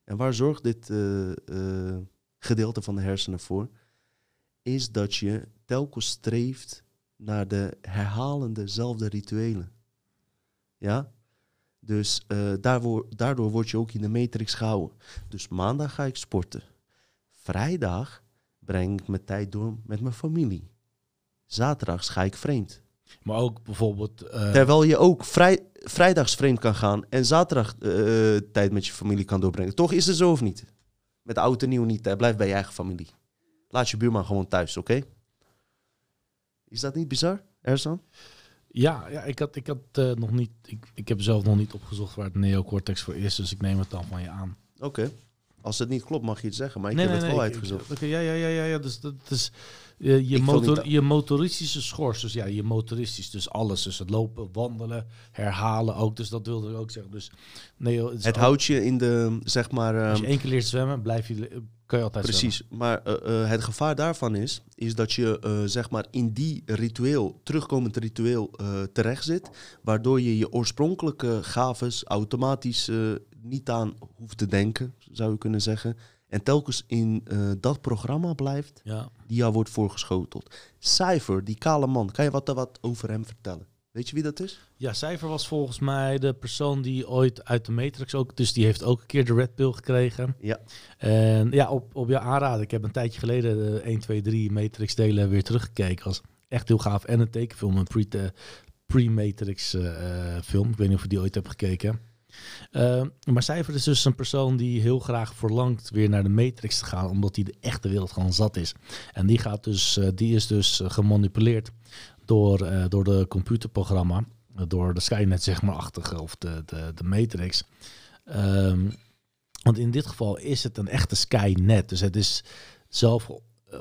En waar zorgt dit uh, uh, gedeelte van de hersenen voor? Is dat je telkens streeft naar de herhalendezelfde rituelen. Ja? Dus uh, daardoor word je ook in de matrix gehouden. Dus maandag ga ik sporten. Vrijdag breng ik mijn tijd door met mijn familie. Zaterdags ga ik vreemd. Maar ook bijvoorbeeld. Uh... Terwijl je ook vrij, vrijdags vreemd kan gaan en zaterdag uh, tijd met je familie kan doorbrengen. Toch is het zo of niet? Met oud en nieuw niet. Hè? Blijf bij je eigen familie. Laat je buurman gewoon thuis, oké? Okay? Is dat niet bizar, Ersan? Ja, ja ik had, ik had uh, nog niet. Ik, ik heb zelf nog niet opgezocht waar het neocortex voor is, dus ik neem het dan van je aan. Oké. Okay. Als het niet klopt, mag je het zeggen, maar ik nee, heb nee, het wel nee, uitgezocht. Ja, ja, ja, ja, ja. Dus dat is je, je, motor, je motoristische schors. Dus ja, je motoristisch, dus alles. Dus het lopen, wandelen, herhalen ook. Dus dat wilde ik ook zeggen. Dus nee, het, het houdt je in de, zeg maar. Als je één keer leert zwemmen, blijf je, kan je altijd Precies. Zwemmen. Maar uh, uh, het gevaar daarvan is, is dat je zeg maar in die ritueel, terugkomend ritueel, terecht zit. Waardoor je je oorspronkelijke gaves automatisch niet aan hoeft te denken, zou je kunnen zeggen. En telkens in uh, dat programma blijft, ja. die jou wordt voorgeschoteld. Cypher, die kale man, kan je wat, wat over hem vertellen? Weet je wie dat is? Ja, Cypher was volgens mij de persoon die ooit uit de Matrix ook... Dus die heeft ook een keer de Red Pill gekregen. Ja. En ja, op, op je aanraden. Ik heb een tijdje geleden de 1, 2, 3 Matrix delen weer teruggekeken. Was echt heel gaaf. En een tekenfilm, een pre-Matrix uh, film. Ik weet niet of je die ooit hebt gekeken. Uh, maar Cypher is dus een persoon die heel graag verlangt weer naar de Matrix te gaan, omdat hij de echte wereld gewoon zat is. En die, gaat dus, uh, die is dus gemanipuleerd door, door de computerprogramma, door de Skynet zeg maar achtige of de, de, de Matrix. Um, want in dit geval is het een echte Skynet. Dus het is zelf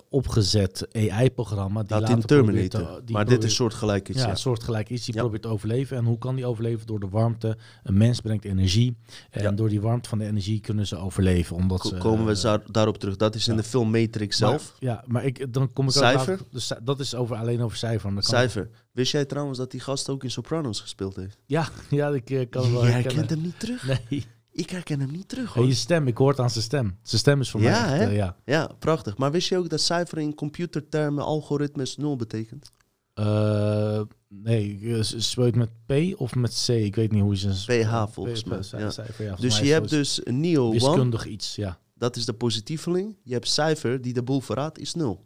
opgezet AI-programma. Dat in Terminator. Te, die maar dit is soortgelijk iets. Ja, ja. soortgelijk iets. Die ja. probeert te overleven. En hoe kan die overleven? Door de warmte. Een mens brengt energie. En ja. door die warmte van de energie kunnen ze overleven. Omdat ze, Komen we uh, daarop terug. Dat is in de film Matrix zelf. Maar, ja, maar ik, dan kom ik Cijfer? ook... Dus dat is over, alleen over cijfer. Cijfer. Wist jij trouwens dat die gast ook in Sopranos gespeeld heeft? Ja, ja ik uh, kan wel Jij herkent hem niet terug? Nee. Ik herken hem niet terug, En je stem, ik hoor het aan zijn stem. Zijn stem is voor ja, mij echt, eh, ja. ja, prachtig. Maar wist je ook dat cijfer in computertermen algoritmes nul betekent? Eh, nee, eh, s- speelt met P of met C? Ik weet niet hoe ze... PH volgens mij. Ja. ja, dus je hebt dus One. Wiskundig iets, ja. Dat is de positieveling. Je hebt cijfer die de boel verraadt, is 0.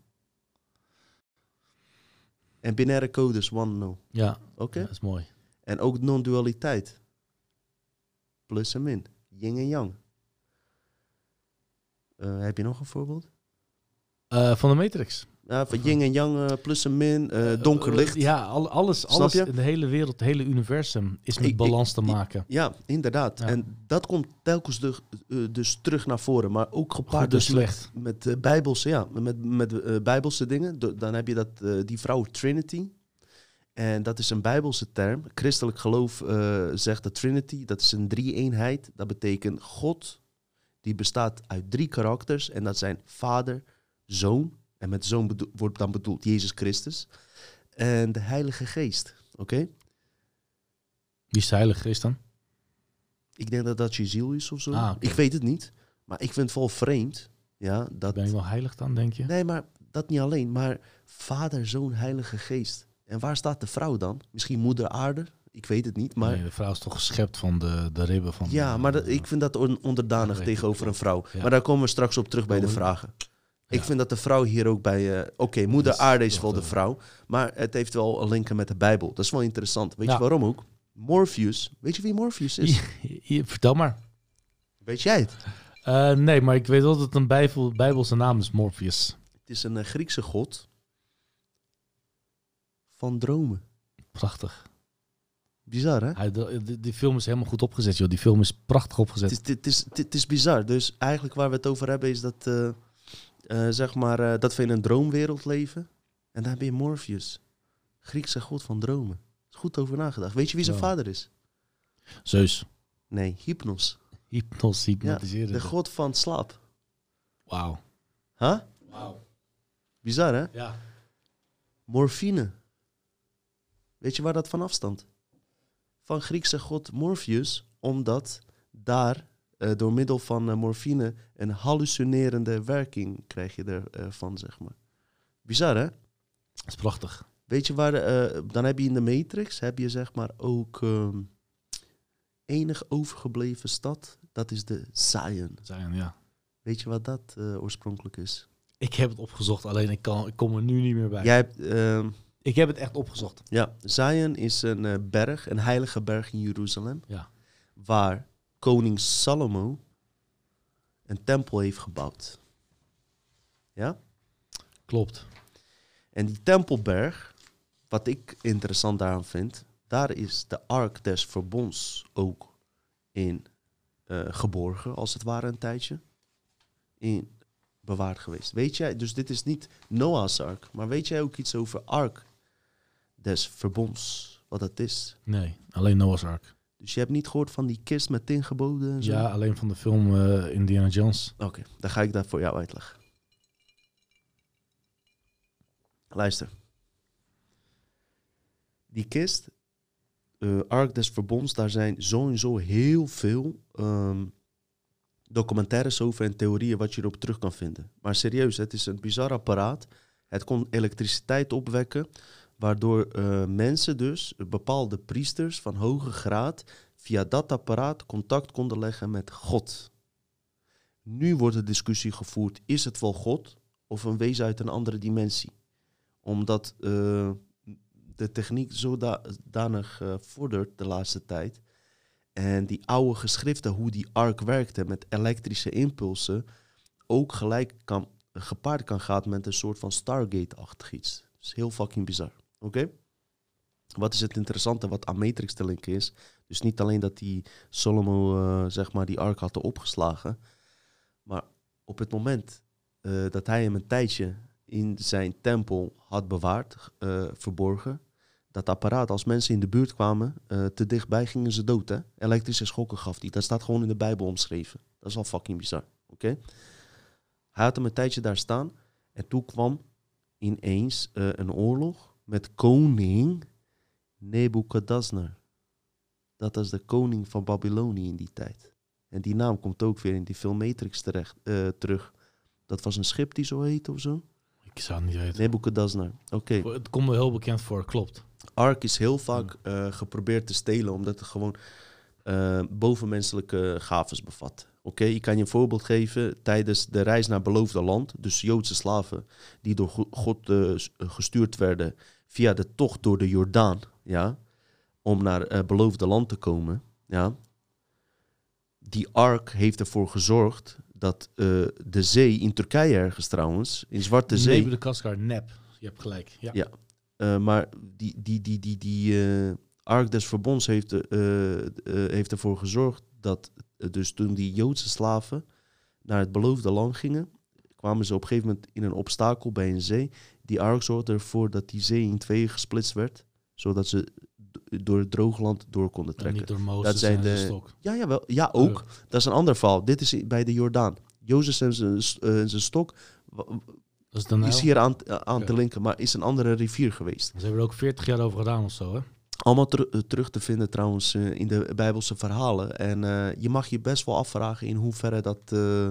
En binaire codes 1, 0. Ja, Oké? dat is mooi. En ook non-dualiteit. Plus en min. Yin en yang. Eh, heb je nog een voorbeeld? Eh, van de Matrix. Ja, van yin en yang, eh, plus en min, donker licht. Ja, al- alles, Snap alles je? in de hele wereld, het hele universum is met Ik- ik- balans te maken. Ja, inderdaad. Ja. En dat komt telkens de, dus terug naar voren. Maar ook gepaard en dus met, met bijbelse, ja, met, met bijbelse dingen. Dan heb je dat, die vrouw Trinity. En dat is een bijbelse term. Christelijk geloof eh, zegt de Trinity. Dat is een drie-eenheid. Dat betekent God, die bestaat uit drie karakters. En dat zijn vader, zoon. En met zoon wordt dan bedoeld Jezus Christus. En de Heilige Geest. Oké? Wie is de Heilige Geest dan? Ik denk dat dat je ziel is of zo. Ah. Ik weet het niet. Maar ik vind het wel vreemd. Ja, dat... Ben ik wel heilig dan, denk je? Nee, maar dat niet alleen. Maar vader, zoon, heilige geest. En waar staat de vrouw dan? Misschien moeder aarde? Ik weet het niet. Maar Nee, de vrouw is toch geschept van de, de ribben van... ja, maar dat, ik vind dat on- onderdanig tegenover een vrouw. Ja. Maar daar komen we straks op terug bij de vragen. Ik vind dat de vrouw hier ook bij... eh, Oké, moeder aarde is wel de de- vrouw. Maar het heeft wel een linken met de Bijbel. Dat is wel interessant. Weet Ja. je waarom ook? Morpheus. Weet je wie Morpheus is? Vertel maar. Weet jij het? Eh, nee, maar ik weet wel dat een bijbel, bijbelse naam is, Morpheus. Het is een eh, Griekse god van dromen. Prachtig. Bizar, hè? Hij, de- die, die film is helemaal goed opgezet, joh. Die film is prachtig opgezet. Het is, het, is, het is bizar. Dus eigenlijk waar we het over hebben is dat, eh, eh, zeg maar, eh, dat we in een droomwereld leven. En dan heb je Morpheus. Griekse god van dromen. Is goed over nagedacht. Weet je wie zijn Ja. vader is? Zeus. Nee, Hypnos. Hypnos, Ja, hypnotiseren. de god van slaap. Wauw. Huh? Wauw. Bizar, hè? Ja. Morfine. Weet je waar dat van afstand? Van Griekse god Morpheus, omdat daar eh, door middel van eh, morfine een hallucinerende werking krijg je ervan, zeg maar. Bizar, hè? Dat is prachtig. Weet je waar, eh, dan heb je in de Matrix, heb je zeg maar ook ehm, enig overgebleven stad. Dat is de Zion. Zion, ja. Weet je wat dat eh, oorspronkelijk is? Ik heb het opgezocht, alleen ik, kan, ik kom er nu niet meer bij. Jij hebt, ehm, Ik heb het echt opgezocht. Ja, Zion is een eh, berg, een heilige berg in Jeruzalem. Ja. Waar koning Salomo een tempel heeft gebouwd. Ja? Klopt. En die tempelberg, wat ik interessant daaraan vind, daar is de ark des verbonds ook in eh, geborgen, als het ware een tijdje. In bewaard geweest. Weet jij, dus dit is niet Noah's ark, maar weet jij ook iets over ark des verbonds, wat dat is? Nee, alleen Noah's Ark. Dus je hebt niet gehoord van die kist met tien geboden en zo? Ja, alleen van de film eh, Indiana Jones. Oké, dan ga ik dat voor jou uitleggen. Luister. Die kist, eh Ark des Verbonds, daar zijn sowieso heel veel ehm, documentaires over en theorieën wat je erop terug kan vinden. Maar serieus, het is een bizar apparaat. Het kon elektriciteit opwekken, waardoor eh, mensen dus, bepaalde priesters van hoge graad, via dat apparaat contact konden leggen met God. Nu wordt de discussie gevoerd, is het wel God of een wezen uit een andere dimensie? Omdat eh, de techniek zodanig uh, vordert de laatste tijd. En die oude geschriften, hoe die ark werkte met elektrische impulsen, ook gelijk kan, gepaard kan gaan met een soort van Stargate-achtig iets. Dat is heel fucking bizar. Oké? Wat is het interessante wat aan Matrix te linken is? Dus niet alleen dat die Solomo, uh, zeg maar, die ark had opgeslagen. Maar op het moment uh, dat hij hem een tijdje in zijn tempel had bewaard, uh, verborgen. Dat apparaat, als mensen in de buurt kwamen, te dichtbij gingen ze dood. Hè? Elektrische schokken gaf hij. Dat staat gewoon in de Bijbel omschreven. Dat is al fucking bizar. Oké? Hij had hem een tijdje daar staan. En toen kwam ineens een oorlog met koning Nebukadnezar. Dat was de koning van Babylonië in die tijd. En die naam komt ook weer in die film Matrix terecht, eh, terug. Dat was een schip die zo heet of zo? Ik zou het niet weten. Nebuchadnezzar. Oké. Het komt me heel bekend voor, klopt. Ark is heel vaak eh, geprobeerd te stelen, omdat het gewoon eh, bovenmenselijke gaves bevat. Oké, ik kan je een voorbeeld geven. Tijdens de reis naar beloofde land, dus Joodse slaven die door Go- God gestuurd werden via de tocht door de Jordaan, ja, om naar eh, beloofde land te komen, ja. Die ark heeft ervoor gezorgd dat eh, de zee in Turkije ergens trouwens, in Zwarte Zee, Neem de Kaskar, nep. Je hebt gelijk. Ja. ja. Eh, maar die, die, die, die, die Ark des Verbonds heeft, heeft ervoor gezorgd dat dus toen die Joodse slaven naar het beloofde land gingen, kwamen ze op een gegeven moment in een obstakel bij een zee. Die Ark zorgde ervoor dat die zee in tweeën gesplitst werd, zodat ze door het droogland door konden trekken. door en zijn stok. Ja, ja, wel, ja, ook. Dat is een ander verhaal. Dit is bij de Jordaan. Jozef en zijn, eh, zijn stok Dat is de is hier aan, aan Oké. te linken, maar is een andere rivier geweest. Ze hebben er ook 40 jaar over gedaan of zo, hè? Allemaal eh, terug te vinden trouwens eh, in de Bijbelse verhalen. En eh, je mag je best wel afvragen in hoeverre dat eh,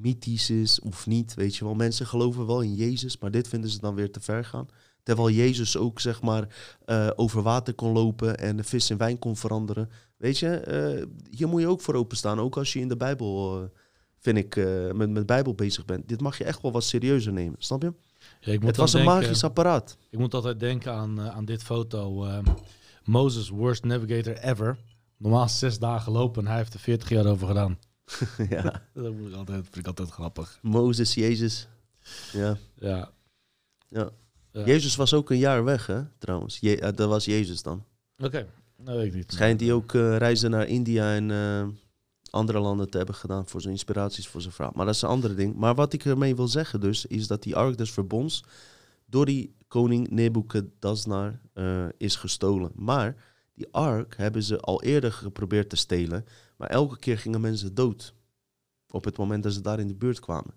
mythisch is of niet. Weet je wel, mensen geloven wel in Jezus, maar dit vinden ze dan weer te ver gaan. Terwijl Jezus ook zeg maar eh, over water kon lopen en de vis in wijn kon veranderen. Weet je, eh, hier moet je ook voor openstaan. Ook als je in de Bijbel, eh, vind ik, met, met Bijbel bezig bent. Dit mag je echt wel wat serieuzer nemen, snap je? Ja, ik moet Het was een magisch apparaat. Ik moet altijd denken aan, aan dit foto. Moses, worst navigator ever. Normaal zes dagen lopen en hij heeft er 40 jaar over gedaan. ja. dat moet ik altijd, vind ik altijd grappig. Mozes, Jezus. Ja. Ja. ja. Ja. Jezus was ook een jaar weg, hè, trouwens. Je, eh, dat was Jezus dan. Oké, dat weet ik niet. Schijnt hij ook eh, reizen naar India en eh, andere landen te hebben gedaan voor zijn inspiraties voor zijn vrouw. Maar dat is een andere ding. Maar wat ik ermee wil zeggen dus, is dat die Ark des Verbonds door die koning Nebuchadnezzar eh is gestolen. Maar die Ark hebben ze al eerder geprobeerd te stelen, maar elke keer gingen mensen dood. Op het moment dat ze daar in de buurt kwamen.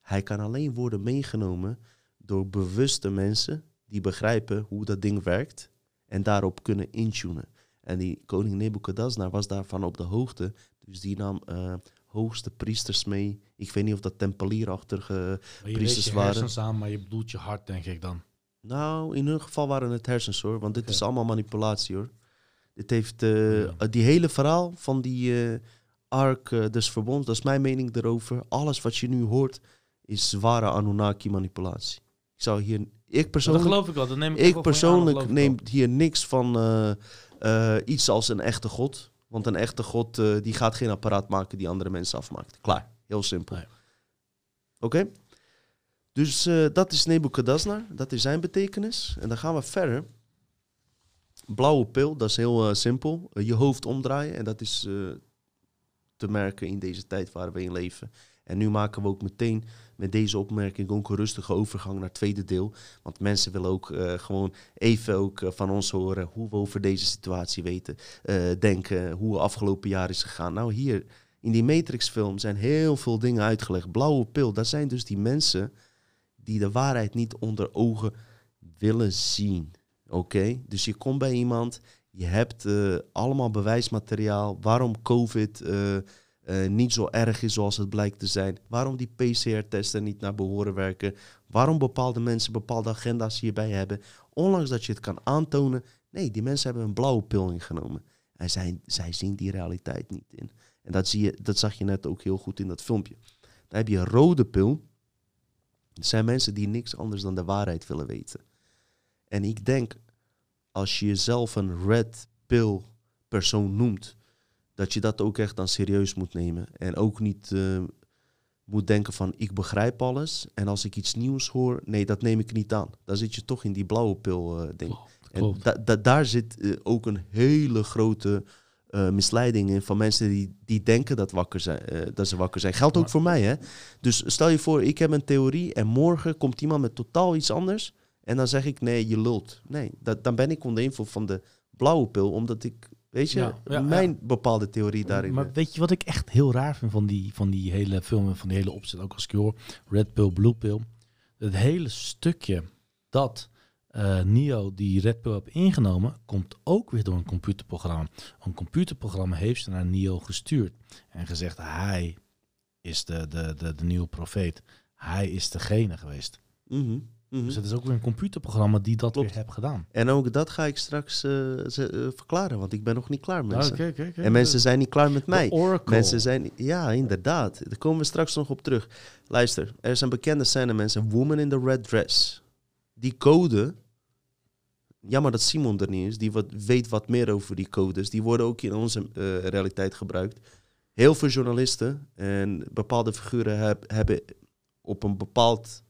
Hij kan alleen worden meegenomen door bewuste mensen die begrijpen hoe dat ding werkt en daarop kunnen intunen. En die koning Nebuchadnezzar was daarvan op de hoogte, dus die nam eh, hoogste priesters mee. Ik weet niet of dat tempelierachtige je priesters je waren. hersens aan, maar je bedoelt je hart, denk ik dan. Nou, in hun geval waren het hersens hoor, want dit is allemaal manipulatie hoor. Dit heeft eh, die hele verhaal van die eh Ark eh, des Verbonds, dat is mijn mening erover. Alles wat je nu hoort is zware Anunnaki manipulatie. Ik zou hier, ik persoonlijk, geloof ik wel, dat neem ik aan, persoonlijk ik hier niks van eh, eh, iets als een echte god, want een echte god eh, die gaat geen apparaat maken die andere mensen afmaakt. Klaar, heel simpel. Oké? Dus eh, dat is Nebuchadnezzar, dat is zijn betekenis. En dan gaan we verder. Blauwe pil, dat is heel eh, simpel. Eh, je hoofd omdraaien en dat is eh, te merken in deze tijd waar we in leven. En nu maken we ook meteen met deze opmerking ook een rustige overgang naar het tweede deel. Want mensen willen ook gewoon even ook van ons horen hoe we over deze situatie weten, denken, hoe het afgelopen jaar is gegaan. Nou, hier in die Matrix-film zijn heel veel dingen uitgelegd. Blauwe pil, dat zijn dus die mensen die de waarheid niet onder ogen willen zien. Oké? Dus je komt bij iemand, je hebt eh, allemaal bewijsmateriaal waarom COVID eh, eh, niet zo erg is zoals het blijkt te zijn. Waarom die PCR-testen niet naar behoren werken. Waarom bepaalde mensen bepaalde agenda's hierbij hebben. Ondanks dat je het kan aantonen. Nee, die mensen hebben een blauwe pil ingenomen. En zij, zij zien die realiteit niet in. En dat, zie je, dat zag je net ook heel goed in dat filmpje. Dan heb je een rode pil. Het zijn mensen die niks anders dan de waarheid willen weten. En ik denk, als je jezelf een red pill persoon noemt, dat je dat ook echt dan serieus moet nemen. En ook niet eh, moet denken van ik begrijp alles. En als ik iets nieuws hoor, nee, dat neem ik niet aan. Dan zit je toch in die blauwe pil eh, ding. en klopt. da- da- daar zit eh, ook een hele grote misleiding in van mensen die, die denken dat, wakker zijn, dat ze wakker zijn. Geldt ook voor mij, hè? Dus stel je voor, ik heb een theorie en morgen komt iemand met totaal iets anders. En dan zeg ik, nee, je lult. Nee, dat, dan ben ik onder invloed van de blauwe pil, omdat ik, weet je, Ja, ja, mijn bepaalde theorie daarin. Maar weet je wat ik echt heel raar vind van die, van die hele film en van die hele opzet, ook als ik hoor, Red Pill, Blue Pill. Het hele stukje dat eh, Neo die Red Pill heeft ingenomen, komt ook weer door een computerprogramma. Een computerprogramma heeft ze naar Neo gestuurd en gezegd: hij is de, de, de, de nieuwe profeet. Hij is degene geweest. Mhm, mhm. Dus het is ook weer een computerprogramma die dat Klopt. weer heeft gedaan. En ook dat ga ik straks eh, ze- eh, verklaren, want ik ben nog niet klaar, mensen. En mensen zijn niet klaar met mij. Oracle. Mensen zijn, ja, inderdaad. Daar komen we straks nog op terug. Luister, er een bekende scène, mensen. Woman in the Red Dress. Die code, jammer dat Simon er niet is, die wat, weet wat meer over die codes. Die worden ook in onze eh, realiteit gebruikt. Heel veel journalisten en bepaalde figuren heb- hebben op een bepaald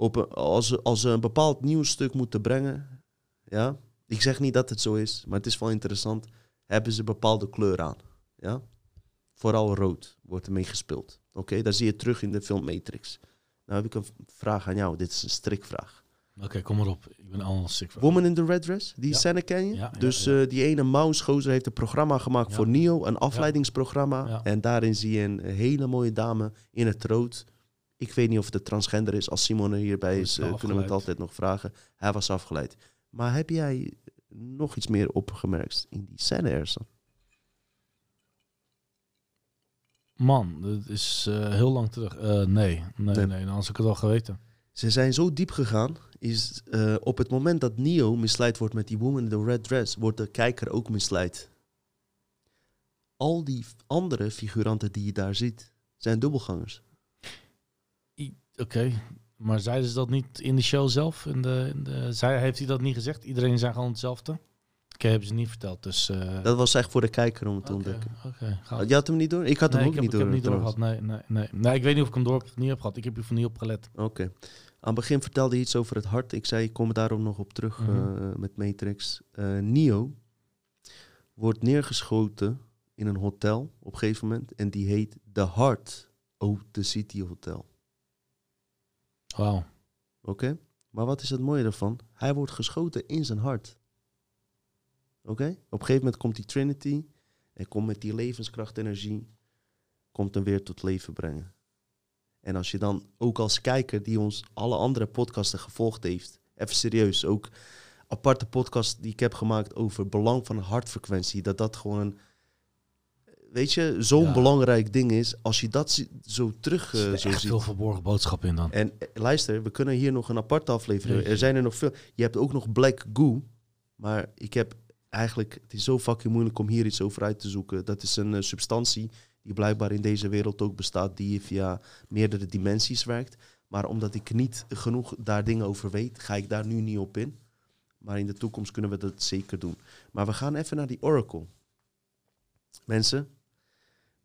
op een, als, ze, als ze een bepaald nieuwsstuk moeten brengen, ja, ik zeg niet dat het zo is, maar het is wel interessant, hebben ze bepaalde kleur aan, ja. Vooral rood wordt ermee gespeeld. Oké, daar zie je terug in de film Matrix. Nou heb ik een vraag aan jou, dit is een strikvraag. Oké, kom maar op. Ik ben al sick van. Woman in the Red Dress, die Ja. scène ken je? Ja, ja, dus eh, die ene mouse-gozer heeft een programma gemaakt voor Neo, een afleidingsprogramma. En daarin zie je een hele mooie dame in het rood. Ik weet niet of het transgender is. Als Simon er hierbij is, is eh, kunnen we het altijd nog vragen. Hij was afgeleid. Maar heb jij nog iets meer opgemerkt in die scène, Ersan? Man, dat is eh, heel lang terug. Eh, nee, nee, Nee. nee, had ik het al geweten. Ze zijn zo diep gegaan, is op het moment dat Neo misleid wordt met die woman in the red dress, wordt de kijker ook misleid. Al die andere figuranten die je daar ziet, zijn dubbelgangers. Oké, maar zeiden ze dat niet in de show zelf? In de, in de, zij, heeft hij dat niet gezegd? Iedereen zijn gewoon hetzelfde? Oké, hebben ze niet verteld. Dus, eh, Dat was echt voor de kijker om het te ontdekken. oké. Je had hem niet door? Ik had hem ook ik heb, niet ik door. heb niet door gehad. Nee, nee, nee. nee, ik weet niet of ik hem door of niet heb gehad. Ik heb hier van niet op gelet. Oké. Aan het begin vertelde je iets over het hart. Ik zei, ik kom daarom nog op terug Mhm. eh, met Matrix. Eh, Neo wordt neergeschoten in een hotel op een gegeven moment. En die heet The Heart of the City Hotel. Wauw. Oké? Maar wat is het mooie ervan? Hij wordt geschoten in zijn hart. Oké? Op een gegeven moment komt die Trinity. En komt met die levenskracht, energie. Komt hem weer tot leven brengen. En als je dan ook als kijker die ons alle andere podcasten gevolgd heeft. Even serieus. Ook aparte podcast die ik heb gemaakt over belang van hartfrequentie. Dat dat gewoon... Weet je, zo'n Ja. belangrijk ding is. Als je dat zo terug Er eh, zit zo echt ziet. veel verborgen boodschap in dan. En eh, luister, we kunnen hier nog een aparte aflevering. Er zijn er nog veel. Je hebt ook nog Black Goo. Maar ik heb eigenlijk. Het is zo fucking moeilijk om hier iets over uit te zoeken. Dat is een eh, substantie die blijkbaar in deze wereld ook bestaat. Die via meerdere dimensies werkt. Maar omdat ik niet genoeg daar dingen over weet, ga ik daar nu niet op in. Maar in de toekomst kunnen we dat zeker doen. Maar we gaan even naar die Oracle. Mensen,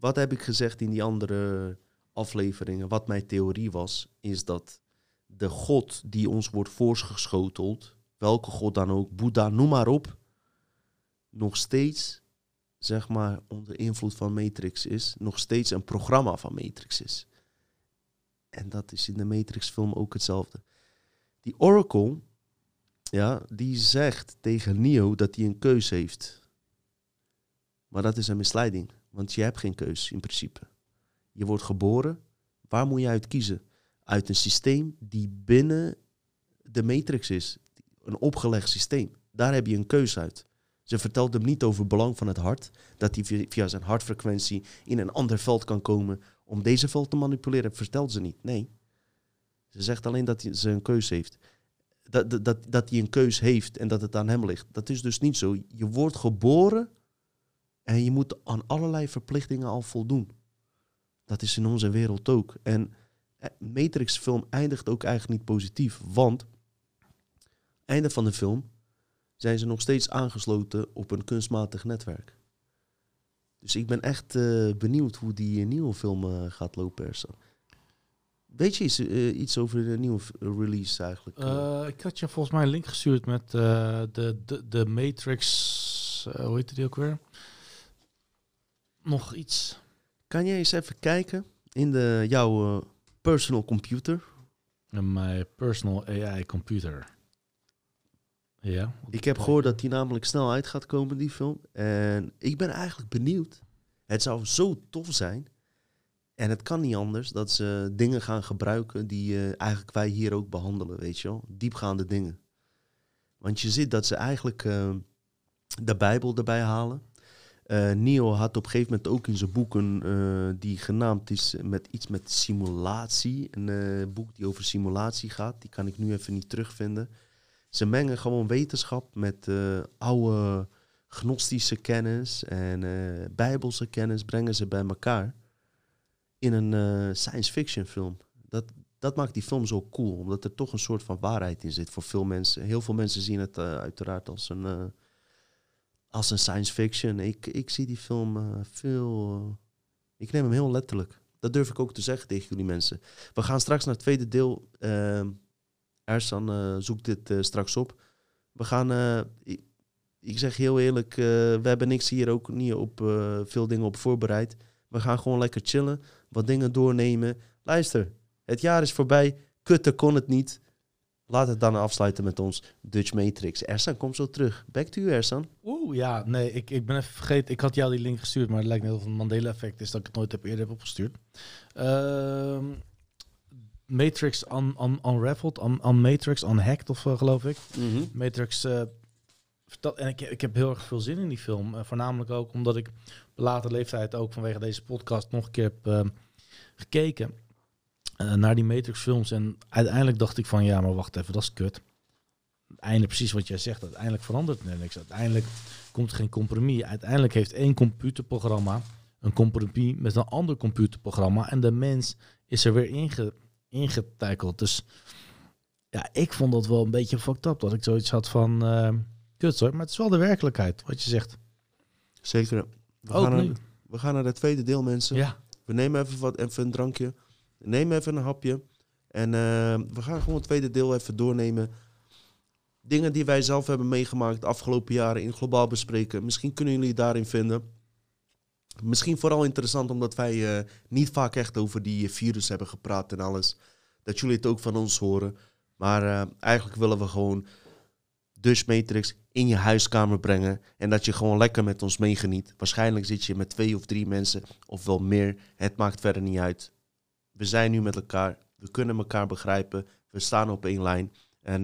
wat heb ik gezegd in die andere afleveringen? Wat mijn theorie was, is dat de God die ons wordt voorgeschoteld, welke God dan ook, Boeddha, noem maar op, nog steeds, zeg maar, onder invloed van Matrix is, nog steeds een programma van Matrix is. En dat is in de Matrix-film ook hetzelfde. Die Oracle, ja, die zegt tegen Neo dat hij een keus heeft. Maar dat is een misleiding, want je hebt geen keus in principe. Je wordt geboren, waar moet je uit kiezen? Uit een systeem die binnen de matrix is. Een opgelegd systeem. Daar heb je een keus uit. Ze vertelt hem niet over het belang van het hart. Dat hij via- zijn hartfrequentie in een ander veld kan komen om deze veld te manipuleren. Vertelt ze niet. Nee. Ze zegt alleen dat ze een keus heeft. Dat, dat, dat, dat hij een keus heeft en dat het aan hem ligt. Dat is dus niet zo. Je wordt geboren en je moet aan allerlei verplichtingen al voldoen. Dat is in onze wereld ook. En eh, Matrix film eindigt ook eigenlijk niet positief. Want einde van de film zijn ze nog steeds aangesloten op een kunstmatig netwerk. Dus ik ben echt eh, benieuwd hoe die eh, nieuwe film gaat lopen. Weet je iets, iets over de nieuwe release eigenlijk? Ik had je volgens mij een link gestuurd met de, de, de Matrix. hoe heet die ook weer? Nog iets. Kan jij eens even kijken in de, jouw eh, personal computer? In mijn personal AI computer. Ja. Ik heb gehoord dat die namelijk snel uit gaat komen, die film. En ik ben eigenlijk benieuwd. Het zou zo tof zijn. En het kan niet anders dat ze dingen gaan gebruiken die eh, eigenlijk wij hier ook behandelen, weet je wel. Diepgaande dingen. Want je ziet dat ze eigenlijk eh, de Bijbel erbij halen. Eh Neo had op een gegeven moment ook in zijn boeken eh, die genaamd is met iets met simulatie. Een eh, boek die over simulatie gaat. Die kan ik nu even niet terugvinden. Ze mengen gewoon wetenschap met oude gnostische kennis en bijbelse kennis brengen ze bij elkaar in een science fiction film. Dat, dat maakt die film zo cool, omdat er toch een soort van waarheid in zit voor veel mensen. Heel veel mensen zien het uiteraard als een, als een science fiction. Ik, ik zie die film eh, veel. eh, ik neem hem heel letterlijk. Dat durf ik ook te zeggen tegen jullie mensen. We gaan straks naar het tweede deel. Uh, Ersan eh, zoekt dit straks op. We gaan. ik, ik zeg heel eerlijk, we hebben niks hier ook niet op veel dingen op voorbereid. We gaan gewoon lekker chillen, wat dingen doornemen. Luister, het jaar is voorbij. Kutten kon het niet. Laat het dan afsluiten met ons Dutch Matrix. Ersan, kom zo terug. Back to you, Ersan. Oeh, ja, nee, ik, ik ben even vergeten. Ik had jou die link gestuurd, maar het lijkt net of het een Mandela-effect is dat ik het nooit heb eerder heb opgestuurd. Ehm, Matrix un, un, Unraveled, un, un Matrix Unhacked, of eh, geloof ik. Mhm. Matrix, vertel- en ik, ik heb heel erg veel zin in die film. Eh, voornamelijk ook omdat ik op latere leeftijd ook vanwege deze podcast nog een keer heb eh, gekeken eh, naar die Matrix films. En uiteindelijk dacht ik van, ja, maar wacht even, dat is kut einde precies wat jij zegt. Uiteindelijk verandert er niks. Uiteindelijk komt er geen compromis. Uiteindelijk heeft één computerprogramma een compromis met een ander computerprogramma. En de mens is er weer inge, ingetakeld. Dus ja, ik vond dat wel een beetje fucked up. Dat ik zoiets had van, eh kut hoor. Maar het is wel de werkelijkheid, wat je zegt. Zeker. We, Ook gaan, nu. naar, we gaan naar het tweede deel, mensen. Ja. We nemen even, wat, even een drankje. Neem even een hapje. En eh, we gaan gewoon het tweede deel even doornemen. Dingen die wij zelf hebben meegemaakt de afgelopen jaren in globaal bespreken. Misschien kunnen jullie daarin vinden. Misschien vooral interessant omdat wij eh, niet vaak echt over die virus hebben gepraat en alles. Dat jullie het ook van ons horen. Maar eh, eigenlijk willen we gewoon Dutch Matrix in je huiskamer brengen. En dat je gewoon lekker met ons meegeniet. Waarschijnlijk zit je met twee of drie mensen of wel meer. Het maakt verder niet uit. We zijn nu met elkaar. We kunnen elkaar begrijpen. We staan op één lijn. En